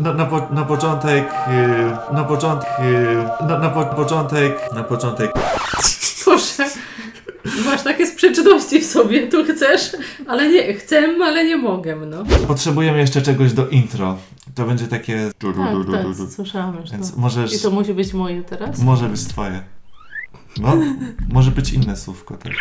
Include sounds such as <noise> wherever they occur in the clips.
Na, na, po, na początek, yy, na początek, yy, na, na po, początek, na początek. <laughs> Boże, masz takie sprzeczności w sobie, tu chcesz, ale nie, chcę, ale nie mogę, no. Potrzebujemy jeszcze czegoś do intro. To będzie takie... Tak, tak, słyszałam już Więc to. możesz... I to musi być moje teraz? Może być twoje. No, może być inne słówko też.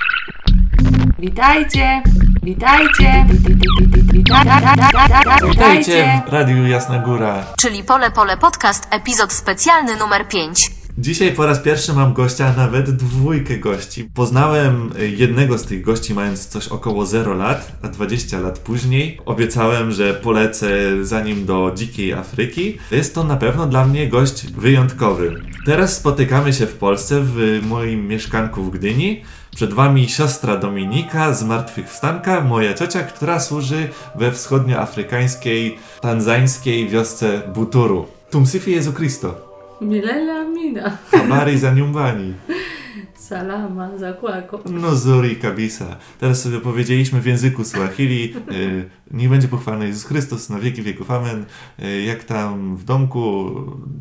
Witajcie, witajcie, wi- wi- wi- wi- witajcie, Witajcie w Radiu Jasna Góra. czyli Pole Pole Podcast, epizod specjalny numer 5. Dzisiaj po raz pierwszy mam gościa, a nawet dwójkę gości. Poznałem jednego z tych gości mając coś około 0 lat, a 20 lat później obiecałem, że polecę za nim do dzikiej Afryki. Jest to na pewno dla mnie gość wyjątkowy. Teraz spotykamy się w Polsce w moim mieszkanku w Gdyni. Przed wami siostra Dominika z Martwychwstanka, moja ciocia, która służy we wschodnioafrykańskiej, tanzańskiej wiosce Buturu. Tumsifi Jezu Christo. Milela Mina. Habari za nyumbani. <laughs> Salama za kłako. No zuri kabisa. Teraz sobie powiedzieliśmy w języku Swahili. Y, niech będzie pochwalony Jezus Chrystus na wieki wieków. Amen. Y, jak tam w domku?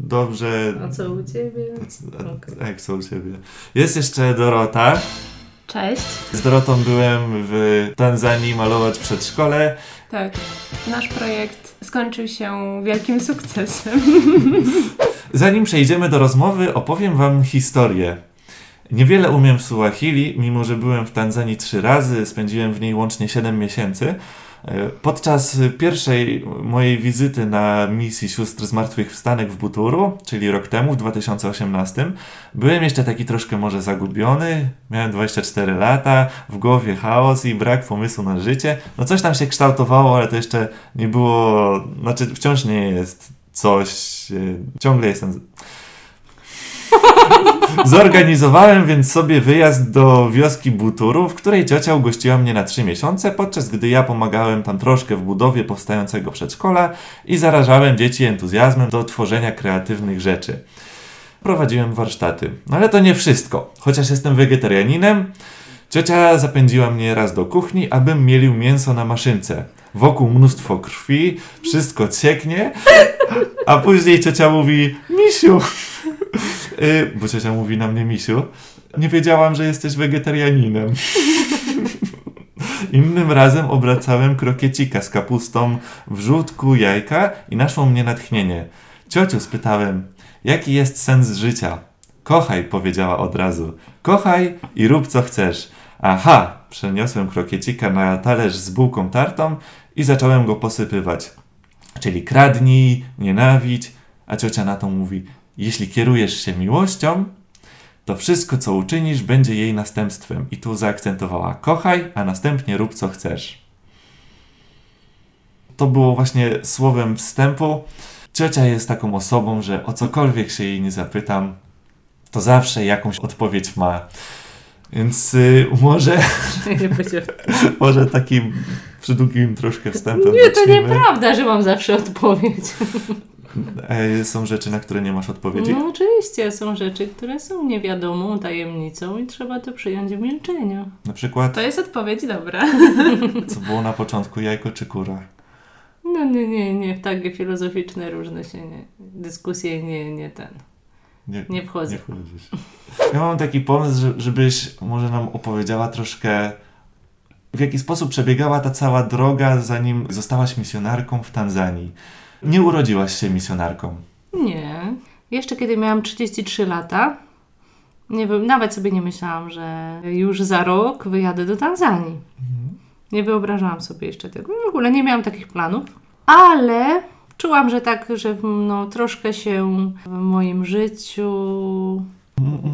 Dobrze. A co u ciebie? A, a, Okej. a jak są u ciebie? Jest jeszcze Dorota. Cześć. Z Dorotą byłem w Tanzanii malować przedszkole. Tak, nasz projekt skończył się wielkim sukcesem. <laughs> Zanim przejdziemy do rozmowy, opowiem Wam historię. Niewiele umiem w Suahili, mimo że byłem w Tanzanii trzy razy, spędziłem w niej łącznie 7 miesięcy. E, Podczas pierwszej mojej wizyty na misji sióstr zmartwychwstanek w Buturu, czyli rok temu, w 2018, byłem jeszcze taki troszkę może zagubiony. Miałem 24 lata, w głowie chaos i brak pomysłu na życie. No coś tam się kształtowało, ale to jeszcze nie było, znaczy wciąż nie jest coś, e, ciągle jestem... Zorganizowałem więc sobie wyjazd do wioski Buturu, w której ciocia ugościła mnie na trzy miesiące, podczas gdy ja pomagałem tam troszkę w budowie powstającego przedszkola i zarażałem dzieci entuzjazmem do tworzenia kreatywnych rzeczy. Prowadziłem warsztaty. No ale to nie wszystko. Chociaż jestem wegetarianinem, ciocia zapędziła mnie raz do kuchni, abym mielił mięso na maszynce. Wokół mnóstwo krwi, wszystko cieknie, a później ciocia mówi, misiu, Y, bo ciocia mówi na mnie misiu. Nie wiedziałam, że jesteś wegetarianinem. <laughs> Innym razem obracałem krokiecika z kapustą, wrzutku, jajka i naszło mnie natchnienie. Ciociu spytałem, jaki jest sens życia? Kochaj, powiedziała od razu. Kochaj i rób co chcesz. Aha, przeniosłem krokiecika na talerz z bułką tartą i zacząłem go posypywać. Czyli kradnij, nienawidź, a ciocia na to mówi, jeśli kierujesz się miłością, to wszystko, co uczynisz, będzie jej następstwem. I tu zaakcentowała: kochaj, a następnie rób, co chcesz. To było właśnie słowem wstępu. Ciocia jest taką osobą, że o cokolwiek się jej nie zapytam, to zawsze jakąś odpowiedź ma. Więc y, może, <laughs> <laughs> może takim przydługim troszkę wstępem. nie, to nieprawda, że mam zawsze odpowiedź. <laughs> E, Są rzeczy, na które nie masz odpowiedzi. No oczywiście, są rzeczy, które są niewiadomą tajemnicą i trzeba to przyjąć w milczeniu. Na przykład, To jest odpowiedź dobra. <laughs> co było na początku, jajko czy kura? No nie, nie, nie, w takie filozoficzne różne się nie, dyskusje nie, nie ten, nie wchodzę. Nie wchodzisz. Ja mam taki pomysł, że- żebyś może nam opowiedziała troszkę, w jaki sposób przebiegała ta cała droga, zanim zostałaś misjonarką w Tanzanii. Nie urodziłaś się misjonarką. Nie. Jeszcze kiedy miałam 33 lata, nie wiem, nawet sobie nie myślałam, że już za rok wyjadę do Tanzanii. Nie wyobrażałam sobie jeszcze tego. W ogóle nie miałam takich planów. Ale czułam, że tak, że no, troszkę się w moim życiu...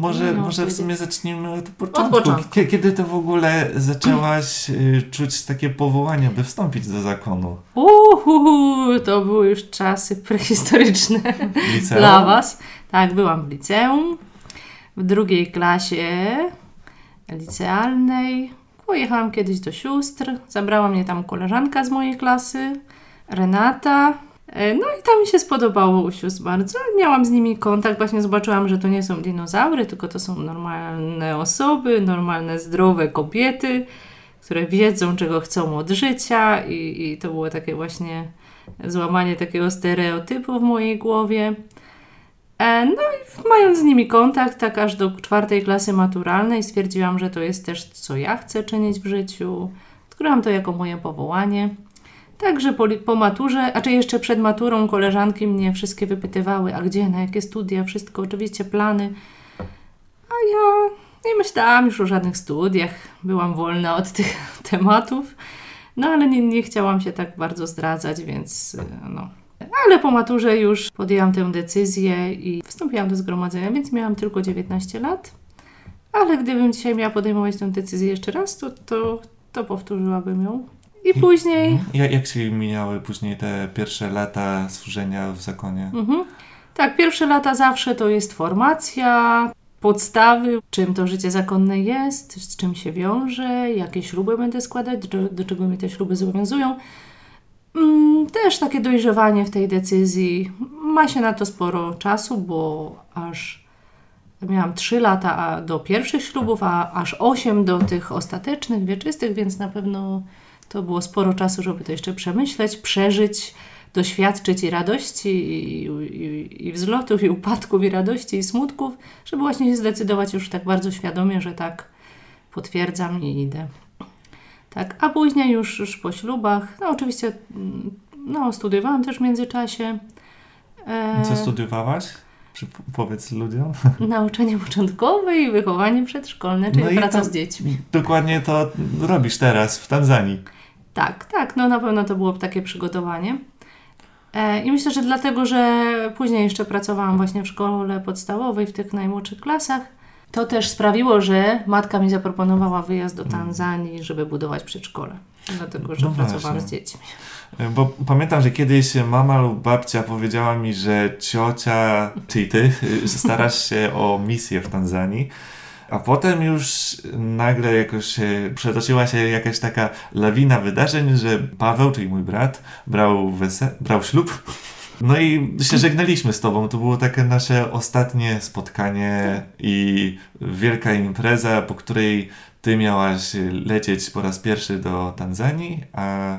Może, No, może w sumie zacznijmy od początku. początku. Kie- Kiedy ty w ogóle zaczęłaś y, czuć takie powołanie, by wstąpić do zakonu? Uhu, to były już czasy prehistoryczne. Liceum? dla Was. Tak, byłam w liceum, w drugiej klasie licealnej. Pojechałam kiedyś do sióstr, zabrała mnie tam koleżanka z mojej klasy, Renata. E, No i tam mi się spodobało u sióstr bardzo. Miałam z nimi kontakt, właśnie zobaczyłam, że to nie są dinozaury, tylko to są normalne osoby, normalne, zdrowe kobiety, które wiedzą, czego chcą od życia i, i to było takie właśnie złamanie takiego stereotypu w mojej głowie. E, no i mając z nimi kontakt, tak aż do czwartej klasy maturalnej, stwierdziłam, że to jest też co ja chcę czynić w życiu. Odkryłam to jako moje powołanie. Także po, po maturze, a czy jeszcze przed maturą koleżanki mnie wszystkie wypytywały, a gdzie, na jakie studia, wszystko, oczywiście plany. A ja nie myślałam już o żadnych studiach, byłam wolna od tych <laughs> tematów, no ale nie, nie chciałam się tak bardzo zdradzać, więc no. Ale po maturze już podjęłam tę decyzję i wstąpiłam do zgromadzenia, więc miałam tylko 19 lat. Ale gdybym dzisiaj miała podejmować tę decyzję jeszcze raz, to, to, to powtórzyłabym ją. I później. Jak, jak się mijały później te pierwsze lata służenia w zakonie? Mhm. Tak, pierwsze lata zawsze to jest formacja, podstawy, czym to życie zakonne jest, z czym się wiąże, jakie śluby będę składać, do, do czego mi te śluby zobowiązują. Mm, Też takie dojrzewanie w tej decyzji. Ma się na to sporo czasu, bo aż miałam 3 lata do pierwszych ślubów, a aż 8 do tych ostatecznych, wieczystych, więc na pewno to było sporo czasu, żeby to jeszcze przemyśleć, przeżyć, doświadczyć i radości, i, i, i wzlotów, i upadków, i radości, i smutków, żeby właśnie się zdecydować już tak bardzo świadomie, że tak potwierdzam i idę. Tak, a później już, już po ślubach, no oczywiście, no studiowałam też w międzyczasie. E, Co studiowałaś? Czy powiedz ludziom? <laughs> Nauczanie początkowe i wychowanie przedszkolne, czyli No praca z dziećmi. Dokładnie to robisz teraz w Tanzanii. Tak, tak, no na pewno to było takie przygotowanie. E, I myślę, że dlatego, że później jeszcze pracowałam właśnie w szkole podstawowej, w tych najmłodszych klasach, to też sprawiło, że matka mi zaproponowała wyjazd do Tanzanii, żeby budować przedszkole. Dlatego, że No pracowałam z dziećmi. Bo pamiętam, że kiedyś mama lub babcia powiedziała mi, że ciocia, czyli ty, <laughs> starasz się o misję w Tanzanii. A potem już nagle jakoś przetoczyła się jakaś taka lawina wydarzeń, że Paweł, czyli mój brat, brał, wese- brał ślub. No i się żegnaliśmy z tobą. To było takie nasze ostatnie spotkanie i wielka impreza, po której ty miałaś lecieć po raz pierwszy do Tanzanii, a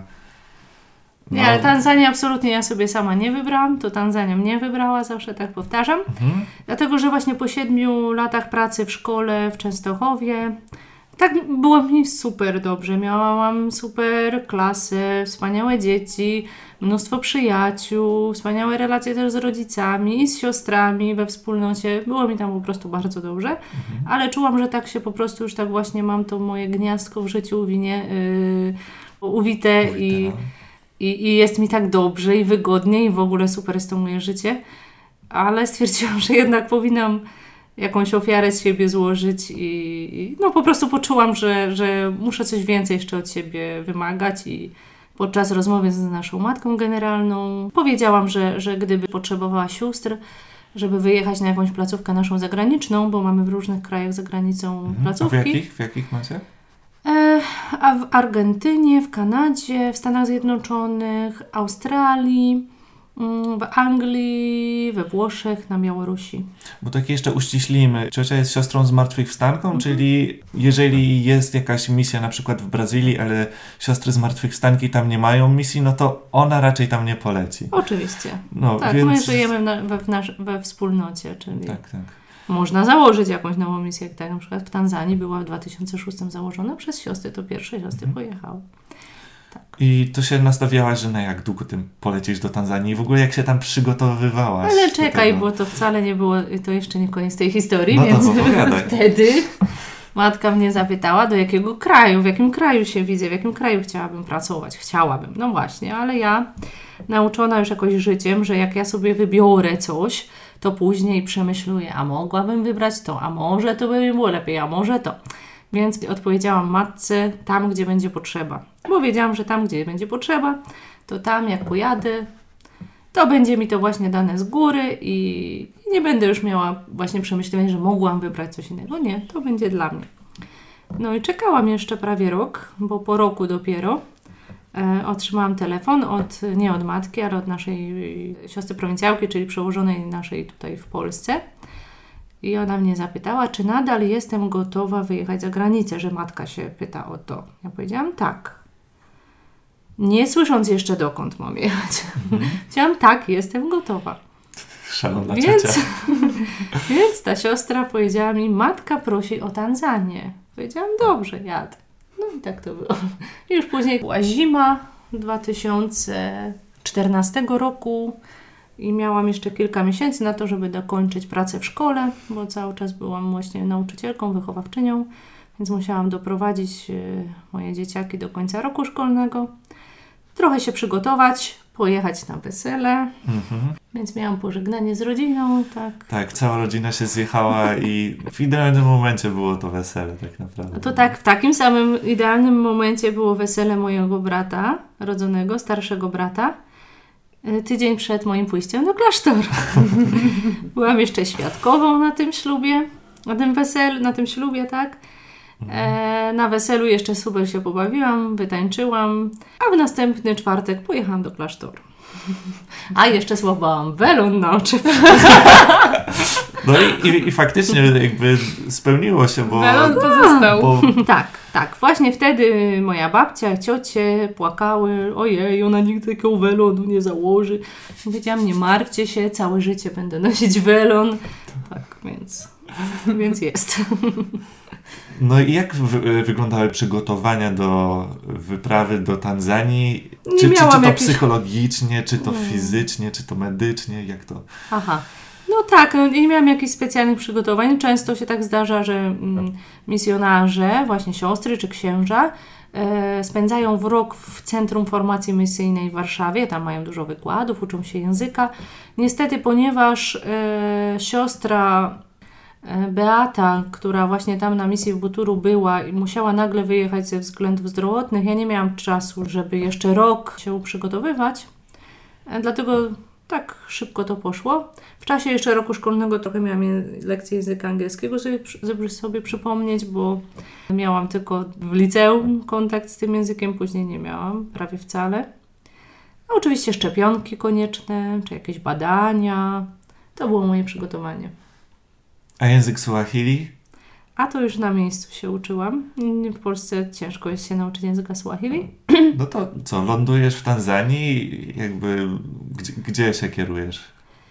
Nie, no. ale Tanzanię absolutnie ja sobie sama nie wybrałam, to Tanzania mnie wybrała, zawsze tak powtarzam. Mhm. Dlatego, że właśnie po siedmiu latach pracy w szkole w Częstochowie, tak było mi super dobrze. Miałam super klasę, wspaniałe dzieci, mnóstwo przyjaciół, wspaniałe relacje też z rodzicami i z siostrami we wspólnocie. Było mi tam po prostu bardzo dobrze, ale czułam, że tak się po prostu już tak właśnie mam to moje gniazdko w życiu uwinie, yy, uwite i, i, i jest mi tak dobrze i wygodnie i w ogóle super jest to moje życie. Ale stwierdziłam, że jednak powinnam jakąś ofiarę z siebie złożyć i, i no po prostu poczułam, że, że muszę coś więcej jeszcze od siebie wymagać i podczas rozmowy z naszą matką generalną powiedziałam, że, że gdyby potrzebowała sióstr, żeby wyjechać na jakąś placówkę naszą zagraniczną, bo mamy w różnych krajach za granicą Mhm. A w placówki. jakich? W jakich macie? A w Argentynie, w Kanadzie, w Stanach Zjednoczonych, Australii, mm, w Anglii, we Włoszech, na Białorusi. Bo tak jeszcze uściślimy. Ciocia jest siostrą zmartwychwstanką, Mhm. czyli jeżeli jest jakaś misja na przykład w Brazylii, ale siostry zmartwychwstanki tam nie mają misji, no to ona raczej tam nie poleci. Oczywiście. No, tak, więc... my żyjemy na, we, w nasz, we wspólnocie, czyli Tak, tak. Można założyć jakąś nową misję, jak tak na przykład w Tanzanii była w 2006 założona przez siostry, to pierwsze siostry Mhm. pojechały. I to się nastawiałaś, że na jak długo tym polecisz do Tanzanii i w ogóle jak się tam przygotowywałaś Ale czekaj, bo to wcale nie było, to jeszcze nie koniec tej historii, No więc <laughs> wtedy matka mnie zapytała, do jakiego kraju, w jakim kraju się widzę, w jakim kraju chciałabym pracować. Chciałabym, no właśnie, ale ja nauczona już jakoś życiem, że jak ja sobie wybiorę coś, to później przemyśluję, a mogłabym wybrać to, a może to by mi było lepiej, a może to. Więc odpowiedziałam matce tam, gdzie będzie potrzeba. Bo wiedziałam, że tam, gdzie będzie potrzeba, to tam jak pojadę, to będzie mi to właśnie dane z góry i nie będę już miała właśnie przemyślenia, że mogłam wybrać coś innego. Nie, to będzie dla mnie. No i czekałam jeszcze prawie rok, bo po roku dopiero otrzymałam telefon od, nie od matki, ale od naszej siostry prowincjałki, czyli przełożonej naszej tutaj w Polsce. I ona mnie zapytała, czy nadal jestem gotowa wyjechać za granicę, że matka się pyta o to. Ja powiedziałam tak. nie słysząc jeszcze dokąd mam jechać. <laughs> Chciałam, tak, jestem gotowa. Szalona Więc, ciocia. <laughs> więc ta siostra powiedziała mi, matka prosi o Tanzanię. Powiedziałam, dobrze, jadę. No i tak to było. I już później była zima 2014 roku i miałam jeszcze kilka miesięcy na to, żeby dokończyć pracę w szkole, bo cały czas byłam właśnie nauczycielką, wychowawczynią, więc musiałam doprowadzić e, moje dzieciaki do końca roku szkolnego. Trochę się przygotować, pojechać na wesele, Mhm. więc miałam pożegnanie z rodziną, tak. Tak, cała rodzina się zjechała i w idealnym momencie było to wesele tak naprawdę. No to tak, w takim samym idealnym momencie było wesele mojego brata, rodzonego, starszego brata, y, tydzień przed moim pójściem do klasztoru. <laughs> Byłam jeszcze świadkową na tym ślubie, na tym weselu, na tym ślubie, tak. E, na weselu jeszcze super się pobawiłam, wytańczyłam, a w następny czwartek pojechałam do klasztoru. <laughs> A jeszcze złapałam welon na oczy. <laughs> No i, i, i faktycznie jakby spełniło się, bo, Welon pozostał. bo <laughs> Tak, tak. Właśnie wtedy moja babcia, ciocie płakały, ojej, ona nigdy takiego welonu nie założy. Powiedziałam, nie martwcie się, całe życie będę nosić welon. Tak, więc, więc jest. No i jak wy, wyglądały przygotowania do wyprawy do Tanzanii? Nie Czy, czy, czy to jakichś- psychologicznie, czy to fizycznie, czy to medycznie? Jak to? Aha. No tak, no nie miałam jakichś specjalnych przygotowań. Często się tak zdarza, że mm, misjonarze, właśnie siostry czy księża, e, spędzają w rok w Centrum Formacji Misyjnej w Warszawie. Tam mają dużo wykładów, uczą się języka. Niestety, ponieważ e, siostra e, Beata, która właśnie tam na misji w Buturu była i musiała nagle wyjechać ze względów zdrowotnych, ja nie miałam czasu, żeby jeszcze rok się przygotowywać. E, Dlatego tak szybko to poszło. W czasie jeszcze roku szkolnego trochę miałam je- lekcję języka angielskiego, żeby sobie przypomnieć, bo miałam tylko w liceum kontakt z tym językiem, później nie miałam prawie wcale. No, oczywiście szczepionki konieczne, czy jakieś badania. To było moje przygotowanie. A język Suahili? A to już na miejscu się uczyłam. W Polsce ciężko jest się nauczyć języka Swahili. No to co, lądujesz w Tanzanii? Jakby gdzie, gdzie się kierujesz?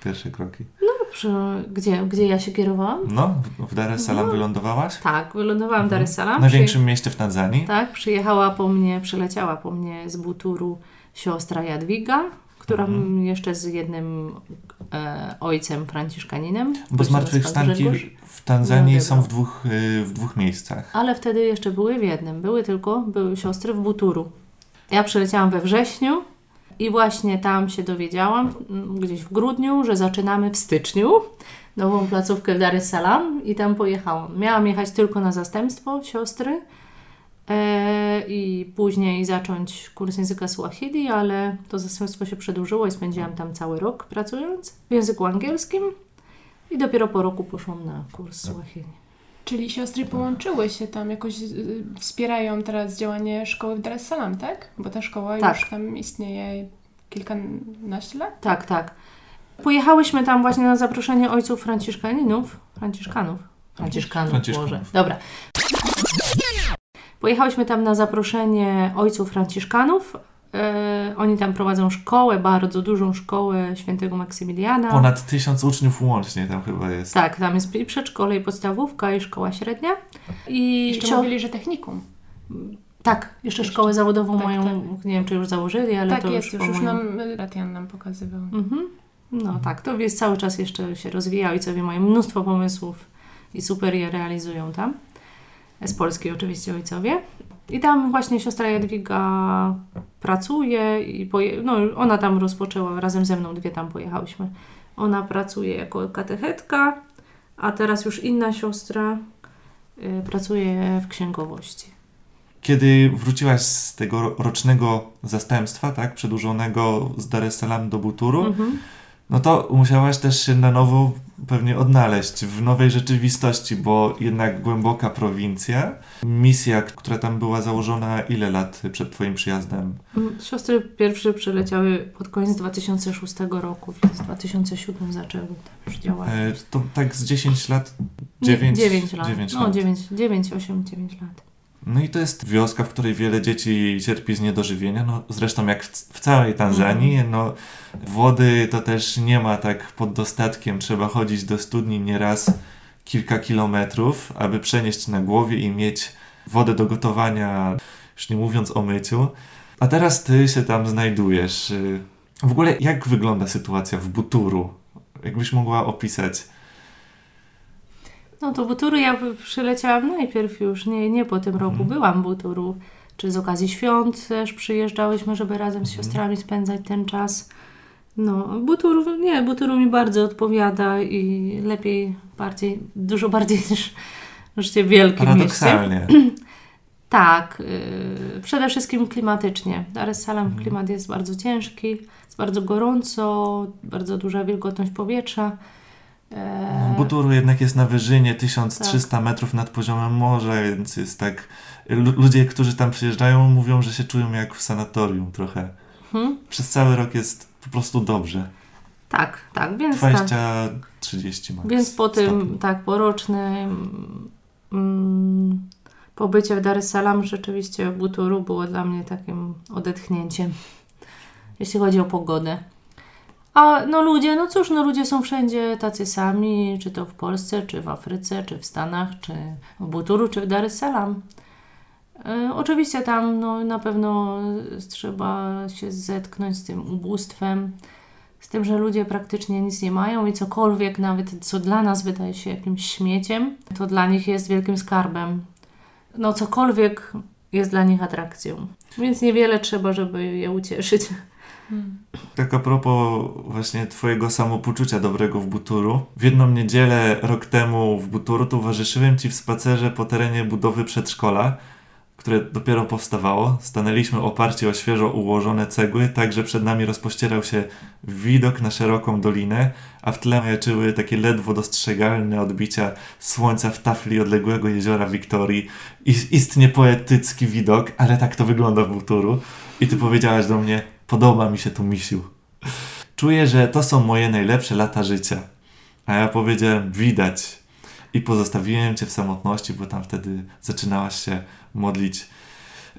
Pierwsze kroki. Przy, gdzie, gdzie ja się kierowałam? No, w- Dar es Salaam wylądowałaś? Tak, wylądowałam w Dar es Salaam. W największym mieście w Tanzanii? Tak, przyjechała po mnie, przyleciała po mnie z Buturu siostra Jadwiga, która Mhm. jeszcze z jednym e, ojcem franciszkaninem. Bo zmartwychwstanki w Tanzanii Nie są w dwóch, y, w dwóch miejscach. Ale wtedy jeszcze były w jednym. Były tylko, były siostry w Buturu. Ja przyleciałam we wrześniu i właśnie tam się dowiedziałam, m, gdzieś w grudniu, że zaczynamy w styczniu nową placówkę w Dar es Salaam i tam pojechałam. Miałam jechać tylko na zastępstwo siostry i później zacząć kurs języka Swahili, ale to zastępstwo się przedłużyło i spędziłam tam cały rok pracując w języku angielskim i dopiero po roku poszłam na kurs Swahili. Czyli siostry połączyły się tam, jakoś y, wspierają teraz działanie szkoły w Dar es Salaam, tak? Bo ta szkoła Tak. już tam istnieje kilkanaście lat? Tak, tak. Pojechałyśmy tam właśnie na zaproszenie ojców franciszkaninów. Franciszkanów. Franciszkanów, Franciszkanów. Boże. Dobra. Pojechałyśmy tam na zaproszenie ojców franciszkanów. E, oni tam prowadzą szkołę, bardzo dużą szkołę świętego Maksymiliana. Ponad tysiąc uczniów łącznie tam chyba jest. Tak, tam jest i przedszkole, i podstawówka, i szkoła średnia. I Jeszcze sio- mówili, że technikum. Tak, jeszcze Jeszcze. szkołę zawodową Tak, mają, tak. nie wiem czy już założyli, ale tak to jest, już, już, nam Ratian nam pokazywał. Mhm. No tak, to jest cały czas jeszcze się rozwija. Ojcowie mają mnóstwo pomysłów i super je realizują tam. Z Polski oczywiście ojcowie. I tam właśnie siostra Jadwiga pracuje i poje... no, ona tam rozpoczęła, razem ze mną dwie tam pojechałyśmy. Ona pracuje jako katechetka, a teraz już inna siostra y, pracuje w księgowości. Kiedy wróciłaś z tego ro- rocznego zastępstwa, tak, przedłużonego z Dar es Salaam do Buturu, Mhm. No to musiałaś też się na nowo pewnie odnaleźć w nowej rzeczywistości, bo jednak głęboka prowincja, misja, która tam była założona ile lat przed twoim przyjazdem? Mm, Siostry pierwsze przyleciały pod koniec 2006 roku, więc w 2007 zaczęły tam już działać. E, to tak z 10 lat? Nie, 9, 9 lat. 9 no, lat. 9, 9, 8, 9 lat. No i to jest wioska, w której wiele dzieci cierpi z niedożywienia. No, zresztą jak w, w całej Tanzanii, no, wody to też nie ma tak pod dostatkiem. Trzeba chodzić do studni nieraz kilka kilometrów, aby przenieść na głowie i mieć wodę do gotowania, już nie mówiąc o myciu. A teraz ty się tam znajdujesz. Y, W ogóle jak wygląda sytuacja w Buturu? Jakbyś mogła opisać? No to Buturu ja przyleciałam najpierw już, nie, nie po tym roku. Byłam w Buturu. Czy z okazji świąt też przyjeżdżałyśmy, żeby razem z siostrami spędzać ten czas. No, Buturu, nie, Buturu mi bardzo odpowiada i lepiej, bardziej, dużo bardziej <laughs> niż życie w wielkim mieście. <clears throat> Tak, yy, przede wszystkim klimatycznie. Dar es Salaam Mhm. klimat jest bardzo ciężki, jest bardzo gorąco, bardzo duża wilgotność powietrza. E, Buturu jednak jest na wyżynie 1300 Tak. metrów nad poziomem morza, więc jest tak. lu- Ludzie, którzy tam przyjeżdżają, mówią, że się czują jak w sanatorium trochę. hmm? Przez cały rok jest po prostu dobrze. Tak, tak, więc tak. 20-30 max. Więc po tym, stopni. tak, po rocznym mm, pobycie w Dar es Salaam rzeczywiście Buturu było dla mnie takim odetchnięciem, jeśli chodzi o pogodę. A no ludzie, no cóż, no ludzie są wszędzie tacy sami, czy to w Polsce, czy w Afryce, czy w Stanach, czy w Buturu, czy w Dar es Salaam. E, oczywiście tam no, na pewno trzeba się zetknąć z tym ubóstwem, z tym, że ludzie praktycznie nic nie mają i cokolwiek, nawet co dla nas wydaje się jakimś śmieciem, to dla nich jest wielkim skarbem. No, cokolwiek jest dla nich atrakcją. Więc niewiele trzeba, żeby je ucieszyć. Tak a propos właśnie twojego samopoczucia dobrego w Buturu. W jedną niedzielę rok temu w Buturu towarzyszyłem ci w spacerze po terenie budowy przedszkola, które dopiero powstawało. Stanęliśmy oparci o świeżo ułożone cegły, tak że przed nami rozpościerał się widok na szeroką dolinę, a w tle majaczyły takie ledwo dostrzegalne odbicia słońca w tafli odległego jeziora Wiktorii. Is- istnie poetycki widok, ale tak to wygląda w Buturu. I ty powiedziałaś do mnie, podoba mi się tu misiu. Czuję, że to są moje najlepsze lata życia. A ja powiedziałem, widać. I pozostawiłem cię w samotności, bo tam wtedy zaczynałaś się modlić.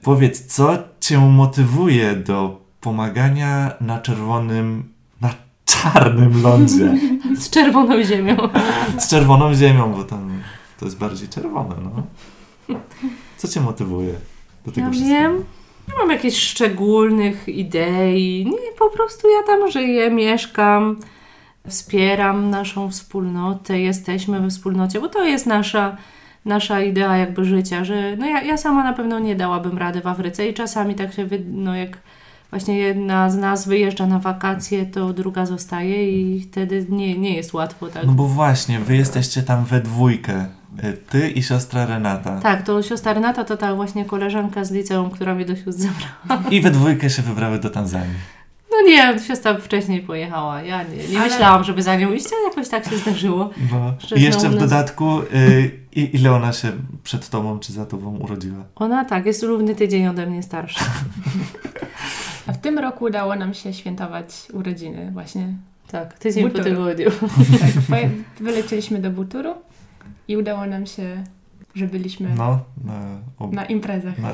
Powiedz, co cię motywuje do pomagania na czerwonym, na czarnym lądzie? <laughs> Z czerwoną ziemią. <laughs> Z czerwoną ziemią, bo tam to jest bardziej czerwone, no. Co cię motywuje do tego Ja wszystkiego? wiem. Nie mam jakichś szczególnych idei. Nie, po prostu ja tam żyję, mieszkam, wspieram naszą wspólnotę, jesteśmy we wspólnocie, bo to jest nasza, nasza idea jakby życia, że no ja, ja sama na pewno nie dałabym rady w Afryce i czasami tak się, no jak właśnie jedna z nas wyjeżdża na wakacje, to druga zostaje i wtedy nie, nie jest łatwo tak. No bo właśnie, wy jesteście tam we dwójkę. Y, Ty i siostra Renata. Tak, to siostra Renata to ta właśnie koleżanka z liceum, która mnie do sióstr zabrała. I we dwójkę się wybrały do Tanzanii. No nie, siostra wcześniej pojechała. Ja nie, nie Ale- myślałam, żeby za nią iść, ale jakoś tak się zdarzyło. No. Że I jeszcze w dodatku, y, ile ona się przed tobą czy za tobą urodziła? Ona tak, jest równy tydzień ode mnie starsza. A w tym roku udało nam się świętować urodziny właśnie. Tak, tydzień po Buturu. tygodniu. Tak, wylecieliśmy do Buturu i udało nam się, że byliśmy No, na, ob, na imprezach. na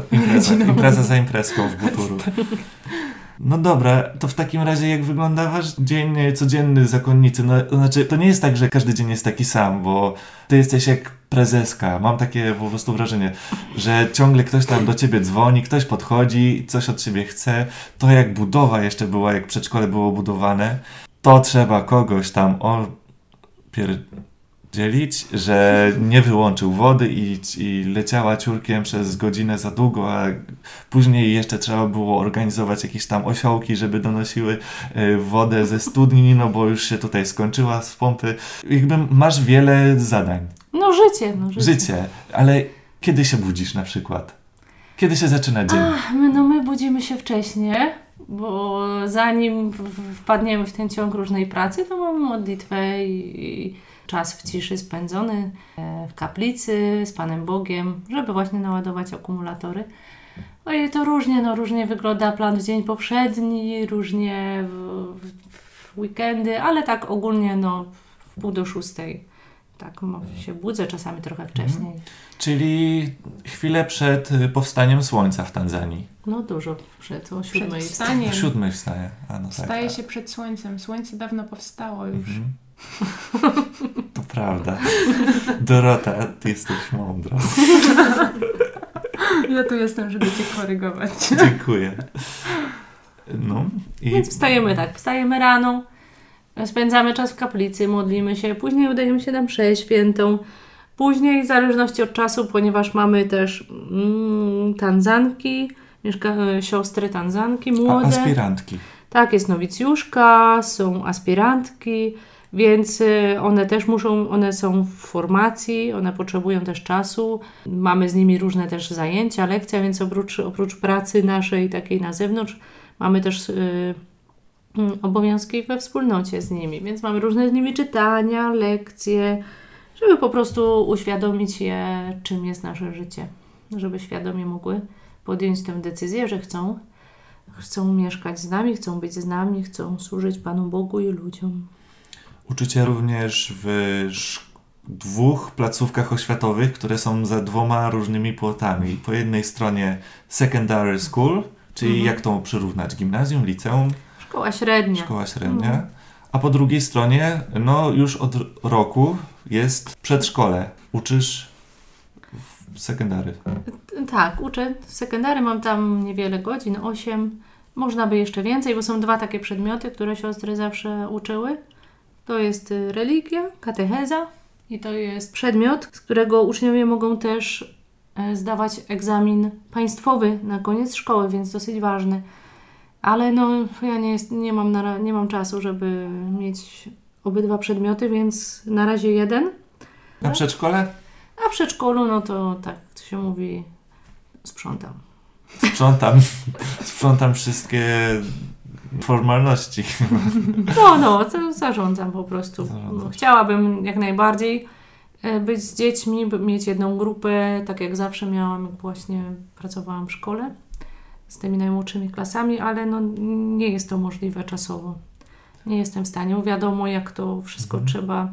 impreza, za imprezką w Buturu. <laughs> No dobra, to w takim razie jak wygląda wasz dzień e, codzienny zakonnicy? No, to znaczy, to nie jest tak, że każdy dzień jest taki sam, bo ty jesteś jak prezeska. Mam takie po prostu wrażenie, że ciągle ktoś tam do ciebie dzwoni, ktoś podchodzi, coś od ciebie chce. To jak budowa jeszcze była, jak przedszkole było budowane, to trzeba kogoś tam opierdzielić, że nie wyłączył wody i, i leciała ciurkiem przez godzinę za długo, a później jeszcze trzeba było organizować jakieś tam osiołki, żeby donosiły y, wodę ze studni, no bo już się tutaj skończyła z pompy. Jakby masz wiele zadań. No życie, no życie. Życie, ale kiedy się budzisz na przykład? Kiedy się zaczyna dzień? Ach, my, no my budzimy się wcześniej, bo zanim wpadniemy w ten ciąg różnej pracy, to mamy modlitwę i czas w ciszy spędzony e, w kaplicy z Panem Bogiem, żeby właśnie naładować akumulatory. Ojej, to różnie, no różnie wygląda plan w dzień powszedni, różnie w, w, w weekendy, ale tak ogólnie no w pół do szóstej tak się budzę czasami trochę wcześniej. Czyli chwilę przed y, powstaniem słońca w Tanzanii. No dużo przed o Przed siódmej wstaniem. O siódmej wstaje. A no tak. Wstaje się przed słońcem. Słońce dawno powstało już. Mhm. <laughs> To prawda. Dorota, ty jesteś mądra. <laughs> Ja tu jestem, żeby cię korygować. Dziękuję. No i Więc wstajemy tak, wstajemy rano, spędzamy czas w kaplicy, modlimy się, później udajemy się na mszę świętą. Później, w zależności od czasu, ponieważ mamy też mm, tanzanki, mieszka, e, siostry tanzanki a, młode. aspirantki. Tak, jest nowicjuszka, są aspirantki, więc y, one też muszą, one są w formacji, one potrzebują też czasu. Mamy z nimi różne też zajęcia, lekcje, więc oprócz, oprócz pracy naszej takiej na zewnątrz, mamy też y, mm, obowiązki we wspólnocie z nimi, więc mamy różne z nimi czytania, lekcje, żeby po prostu uświadomić je, czym jest nasze życie, żeby świadomie mogły podjąć tę decyzję, że chcą chcą mieszkać z nami, chcą być z nami, chcą służyć Panu Bogu i ludziom. Uczycie również w dwóch placówkach oświatowych, które są za dwoma różnymi płotami. Po jednej stronie secondary school, czyli Mhm. jak to przyrównać? Gimnazjum, liceum, Szkoła średnia. szkoła średnia. A po drugiej stronie, no już od roku jest przedszkole. Uczysz w secondary. Tak, uczę w sekundary, mam tam niewiele godzin, 8. Można by jeszcze więcej, bo są dwa takie przedmioty, które siostry zawsze uczyły. To jest y, religia, katecheza i to jest przedmiot, z którego uczniowie mogą też e, zdawać egzamin państwowy na koniec szkoły, więc dosyć ważny. Ale no, ja nie, jest, nie, mam na, nie mam czasu, żeby mieć obydwa przedmioty, więc na razie jeden. Na przedszkole? A w przedszkolu, no to tak to się mówi, sprzątam. Sprzątam, <laughs> sprzątam wszystkie formalności. <laughs> No, no, zarządzam po prostu. Zarządzasz. No, chciałabym jak najbardziej e, być z dziećmi, mieć jedną grupę, tak jak zawsze miałam, jak właśnie pracowałam w szkole z tymi najmłodszymi klasami, ale no, nie jest to możliwe czasowo. Nie jestem w stanie. Wiadomo, jak to wszystko Mhm. trzeba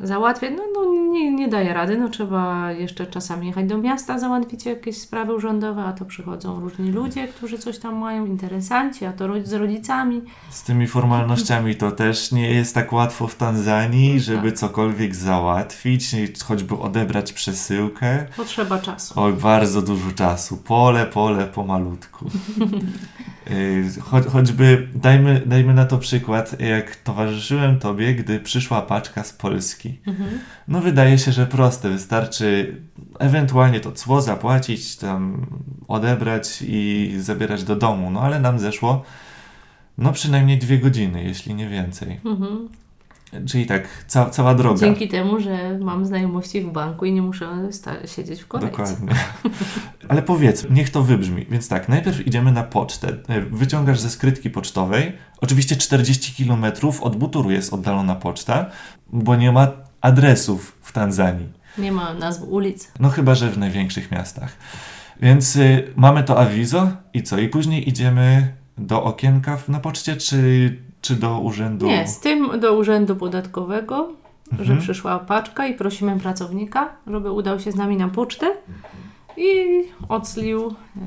załatwiać. No, no nie, nie daje rady. No, trzeba jeszcze czasami jechać do miasta, załatwić jakieś sprawy urzędowe, a to przychodzą różni ludzie, którzy coś tam mają, interesanci, a to z rodzicami. Z tymi formalnościami to też nie jest tak łatwo w Tanzanii, żeby Tak. cokolwiek załatwić, choćby odebrać przesyłkę. Potrzeba czasu. Oj, bardzo dużo czasu. Pole, pole, pomalutku. <laughs> Y, Cho, choćby, dajmy, dajmy na to przykład, jak towarzyszyłem Tobie, gdy przyszła paczka z Polski. Mhm. No wydaje się, że proste. Wystarczy ewentualnie to cło zapłacić, tam odebrać i zabierać do domu. No ale nam zeszło no przynajmniej dwie godziny, jeśli nie więcej. Mhm. Czyli tak ca cała droga. Dzięki temu, że mam znajomości w banku i nie muszę siedzieć w kolejce. Dokładnie. Ale powiedz, niech to wybrzmi. Więc tak, najpierw idziemy na pocztę. E, Wyciągasz ze skrytki pocztowej. Oczywiście 40 km od Buturu jest oddalona poczta, bo nie ma adresów w Tanzanii. Nie ma nazw ulic. No chyba, że w największych miastach. Więc y, mamy to awizo i co? I później idziemy do okienka na poczcie, czy, czy do urzędu? Nie, z tym do urzędu podatkowego, że Mhm. przyszła paczka i prosimy pracownika, żeby udał się z nami na pocztę i odslił e,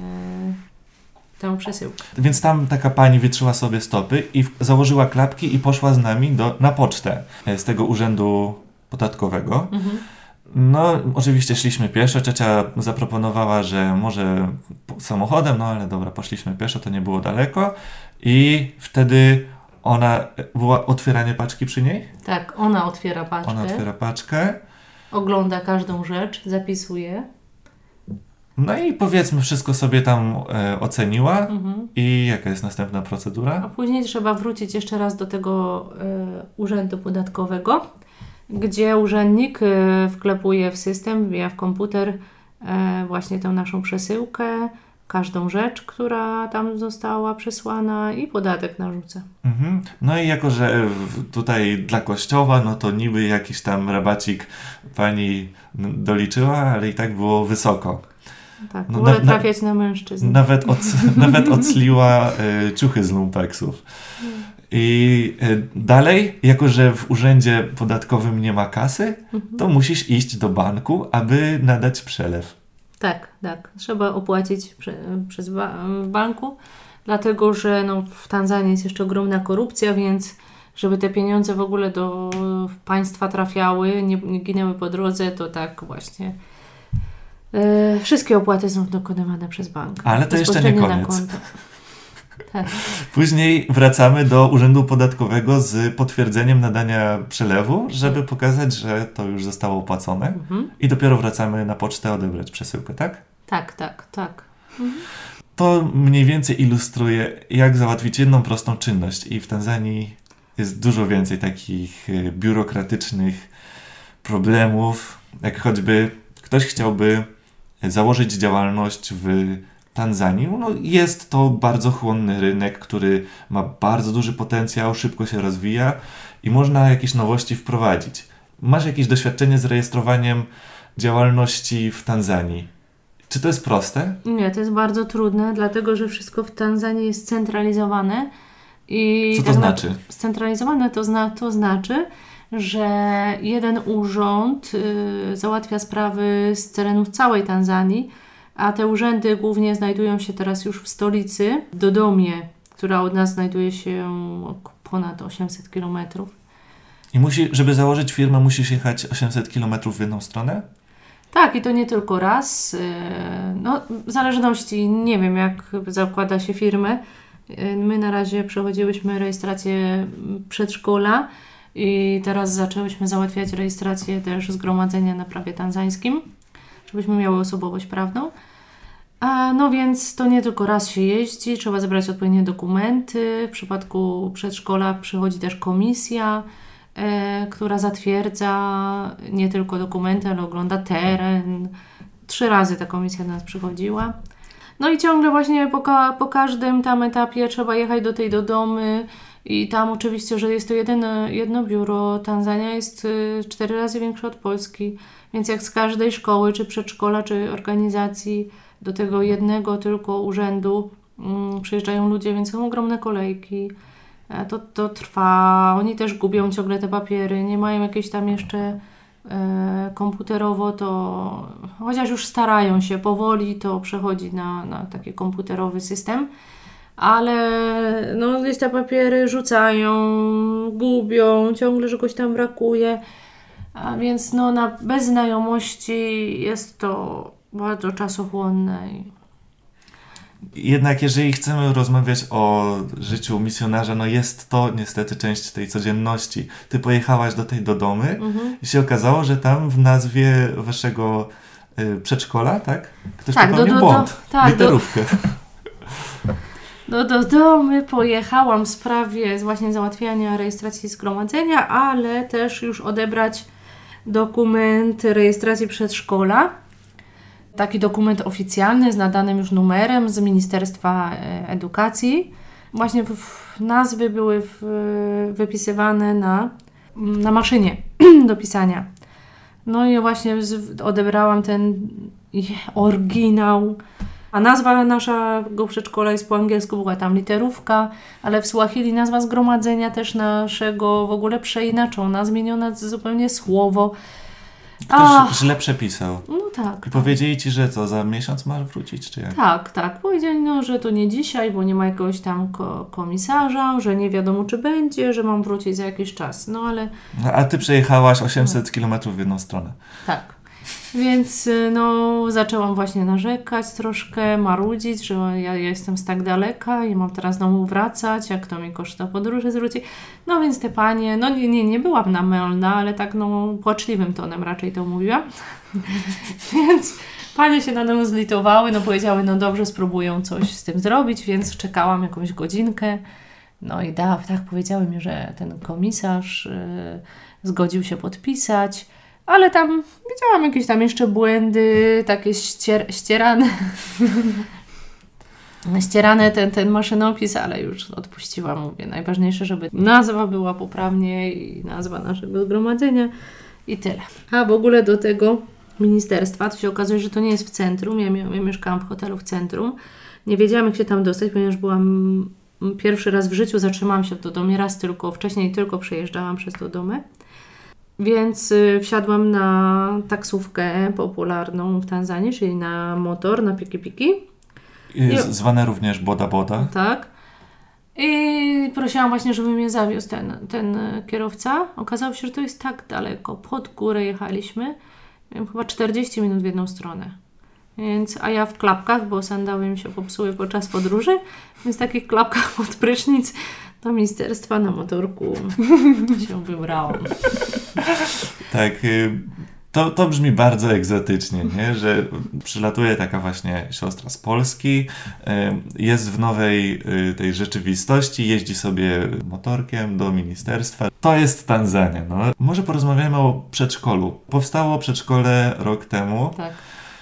tę przesyłkę. Więc tam taka pani wytrzyła sobie stopy i założyła klapki i poszła z nami do, na pocztę e, z tego urzędu podatkowego. Mhm. No, oczywiście szliśmy pieszo. Ciocia zaproponowała, że może samochodem, no ale dobra, poszliśmy pieszo, to nie było daleko. I wtedy ona, otwieranie paczki przy niej? Tak, ona otwiera paczkę, Ona otwiera paczkę. ogląda każdą rzecz, zapisuje. No i powiedzmy, wszystko sobie tam e, oceniła. Mhm. I jaka jest następna A procedura? później trzeba wrócić jeszcze raz do tego e, urzędu podatkowego, gdzie urzędnik e, wklepuje w system, wbija w komputer e, właśnie tę naszą przesyłkę, każdą rzecz, która tam została przesłana i podatek narzuca. Mhm. No i jako, że w- tutaj dla kościoła, no to niby jakiś tam rabacik pani doliczyła, ale i tak było wysoko. Tak, No, wolę na- trafiać na mężczyzn. Nawet, od, <laughs> <laughs> nawet odsliła y, ciuchy z lumpeksów. I e, dalej, jako że w urzędzie podatkowym nie ma kasy, to musisz iść do banku, aby nadać przelew. Tak, tak. Trzeba opłacić prze, przez ba w banku, dlatego że no, w Tanzanii jest jeszcze ogromna korupcja, więc żeby te pieniądze w ogóle do państwa trafiały, nie, nie ginęły po drodze, to tak właśnie. E, wszystkie opłaty są dokonywane przez bank. Ale to jeszcze nie koniec. Później wracamy do urzędu podatkowego z potwierdzeniem nadania przelewu, żeby pokazać, że to już zostało opłacone. Mhm. I dopiero wracamy na pocztę odebrać przesyłkę, tak? tak, tak, tak. To mniej więcej ilustruje, jak załatwić jedną prostą czynność. I w Tanzanii jest dużo więcej takich y, biurokratycznych problemów, jak choćby ktoś chciałby założyć działalność w Tanzanii. No, jest to bardzo chłonny rynek, który ma bardzo duży potencjał, szybko się rozwija i można jakieś nowości wprowadzić. Masz jakieś doświadczenie z rejestrowaniem działalności w Tanzanii? Czy to jest proste? Nie, to jest bardzo trudne, dlatego że wszystko w Tanzanii jest centralizowane. I Co to tak na- znaczy? Scentralizowane to, zna, to znaczy, że jeden urząd y, załatwia sprawy z terenów całej Tanzanii, a te urzędy głównie znajdują się teraz już w stolicy, Dodomie, która od nas znajduje się ponad 800 kilometrów. I musi, żeby założyć firmę, musisz jechać 800 km w jedną stronę? Tak, i to nie tylko raz. Yy, No, w zależności, nie wiem, jak zakłada się firmę. Yy, My na razie przechodziłyśmy rejestrację przedszkola i teraz zaczęłyśmy załatwiać rejestrację też zgromadzenia na prawie tanzańskim, żebyśmy miały osobowość prawną. No więc to nie tylko raz się jeździ, trzeba zebrać odpowiednie dokumenty. W przypadku przedszkola przychodzi też komisja, e, która zatwierdza nie tylko dokumenty, ale ogląda teren. Trzy razy ta komisja do nas przychodziła. No i ciągle właśnie po, po każdym tam etapie trzeba jechać do tej do domy i tam oczywiście, że jest to jedyne, jedno biuro. Tanzania jest y, cztery razy większa od Polski, więc jak z każdej szkoły, czy przedszkola, czy organizacji do tego jednego tylko urzędu mm, przyjeżdżają ludzie, więc są ogromne kolejki. E, To, to trwa. Oni też gubią ciągle te papiery, nie mają jakieś tam jeszcze e, komputerowo, to chociaż już starają się powoli, to przechodzi na, na taki komputerowy system. Ale no, gdzieś te papiery rzucają, gubią, ciągle czegoś tam brakuje. A więc no, na, bez znajomości jest to bardzo czasochłonne. Jednak jeżeli chcemy rozmawiać o życiu misjonarza, no jest to niestety część tej codzienności. Ty pojechałaś do tej Dodomy Mhm. i się okazało, że tam w nazwie waszego y, przedszkola, tak? Ktoś Tak, popełnił do- do- błąd. do- tak, do- Literówkę. <laughs> No do domu pojechałam w sprawie właśnie załatwiania rejestracji zgromadzenia, ale też już odebrać dokument rejestracji przedszkola. Taki dokument oficjalny z nadanym już numerem z Ministerstwa e, Edukacji. Właśnie w, nazwy były w, wypisywane na, na maszynie <clears throat> do pisania. No i właśnie z, odebrałam ten oryginał. A nazwa naszego przedszkola jest po angielsku, była tam literówka, ale w Swahili nazwa zgromadzenia też naszego w ogóle przeinaczona, zmieniona zupełnie słowo. Ach, Ktoś źle przepisał. no tak. I powiedzieli ci, że co, za miesiąc masz wrócić, czy jak? Tak, tak. Powiedzieli, no, że to nie dzisiaj, bo nie ma jakiegoś tam ko- komisarza, że nie wiadomo, czy będzie, że mam wrócić za jakiś czas. No ale No, a ty przejechałaś 800 km w jedną stronę. Tak. Więc y, no, zaczęłam właśnie narzekać troszkę, marudzić, że ja, ja jestem z tak daleka i mam teraz znowu wracać, jak to mi koszta podróży zwróci. No więc te panie, no nie, nie, nie byłam namylna, ale tak no płaczliwym tonem raczej to mówiłam. <laughs> więc panie się nade mną zlitowały, no powiedziały, no dobrze, spróbują coś z tym zrobić, więc czekałam jakąś godzinkę. No i da, tak powiedziały mi, że ten komisarz y, zgodził się podpisać. Ale tam widziałam jakieś tam jeszcze błędy, takie ścier- ścierane. <laughs> ścierane ten, ten maszynopis, ale już odpuściłam, mówię. Najważniejsze, żeby nazwa była poprawnie i nazwa naszego zgromadzenia i tyle. A w ogóle do tego ministerstwa, to się okazuje, że to nie jest w centrum. Ja, ja mieszkałam w hotelu w centrum. Nie wiedziałam, jak się tam dostać, ponieważ byłam pierwszy raz w życiu zatrzymałam się w Dodomie, raz tylko, wcześniej tylko przejeżdżałam przez Dodomę. Więc y, wsiadłam na taksówkę popularną w Tanzanii, czyli na motor, na piki-piki. Zwane również Boda Boda. Tak. I prosiłam właśnie, żeby mnie zawiózł ten, ten kierowca. Okazało się, że to jest tak daleko. Pod górę jechaliśmy. Miałem chyba 40 minut w jedną stronę. Więc, a ja w klapkach, bo sandały mi się popsuły podczas podróży, więc w takich klapkach <laughs> pod prysznic do ministerstwa na motorku <laughs> się wybrałam. Tak, y, to, to brzmi bardzo egzotycznie, nie? że przylatuje taka właśnie siostra z Polski, y, jest w nowej y, tej rzeczywistości, jeździ sobie motorkiem do ministerstwa. To jest Tanzania. No. Może porozmawiamy o przedszkolu. Powstało przedszkole rok temu. Tak.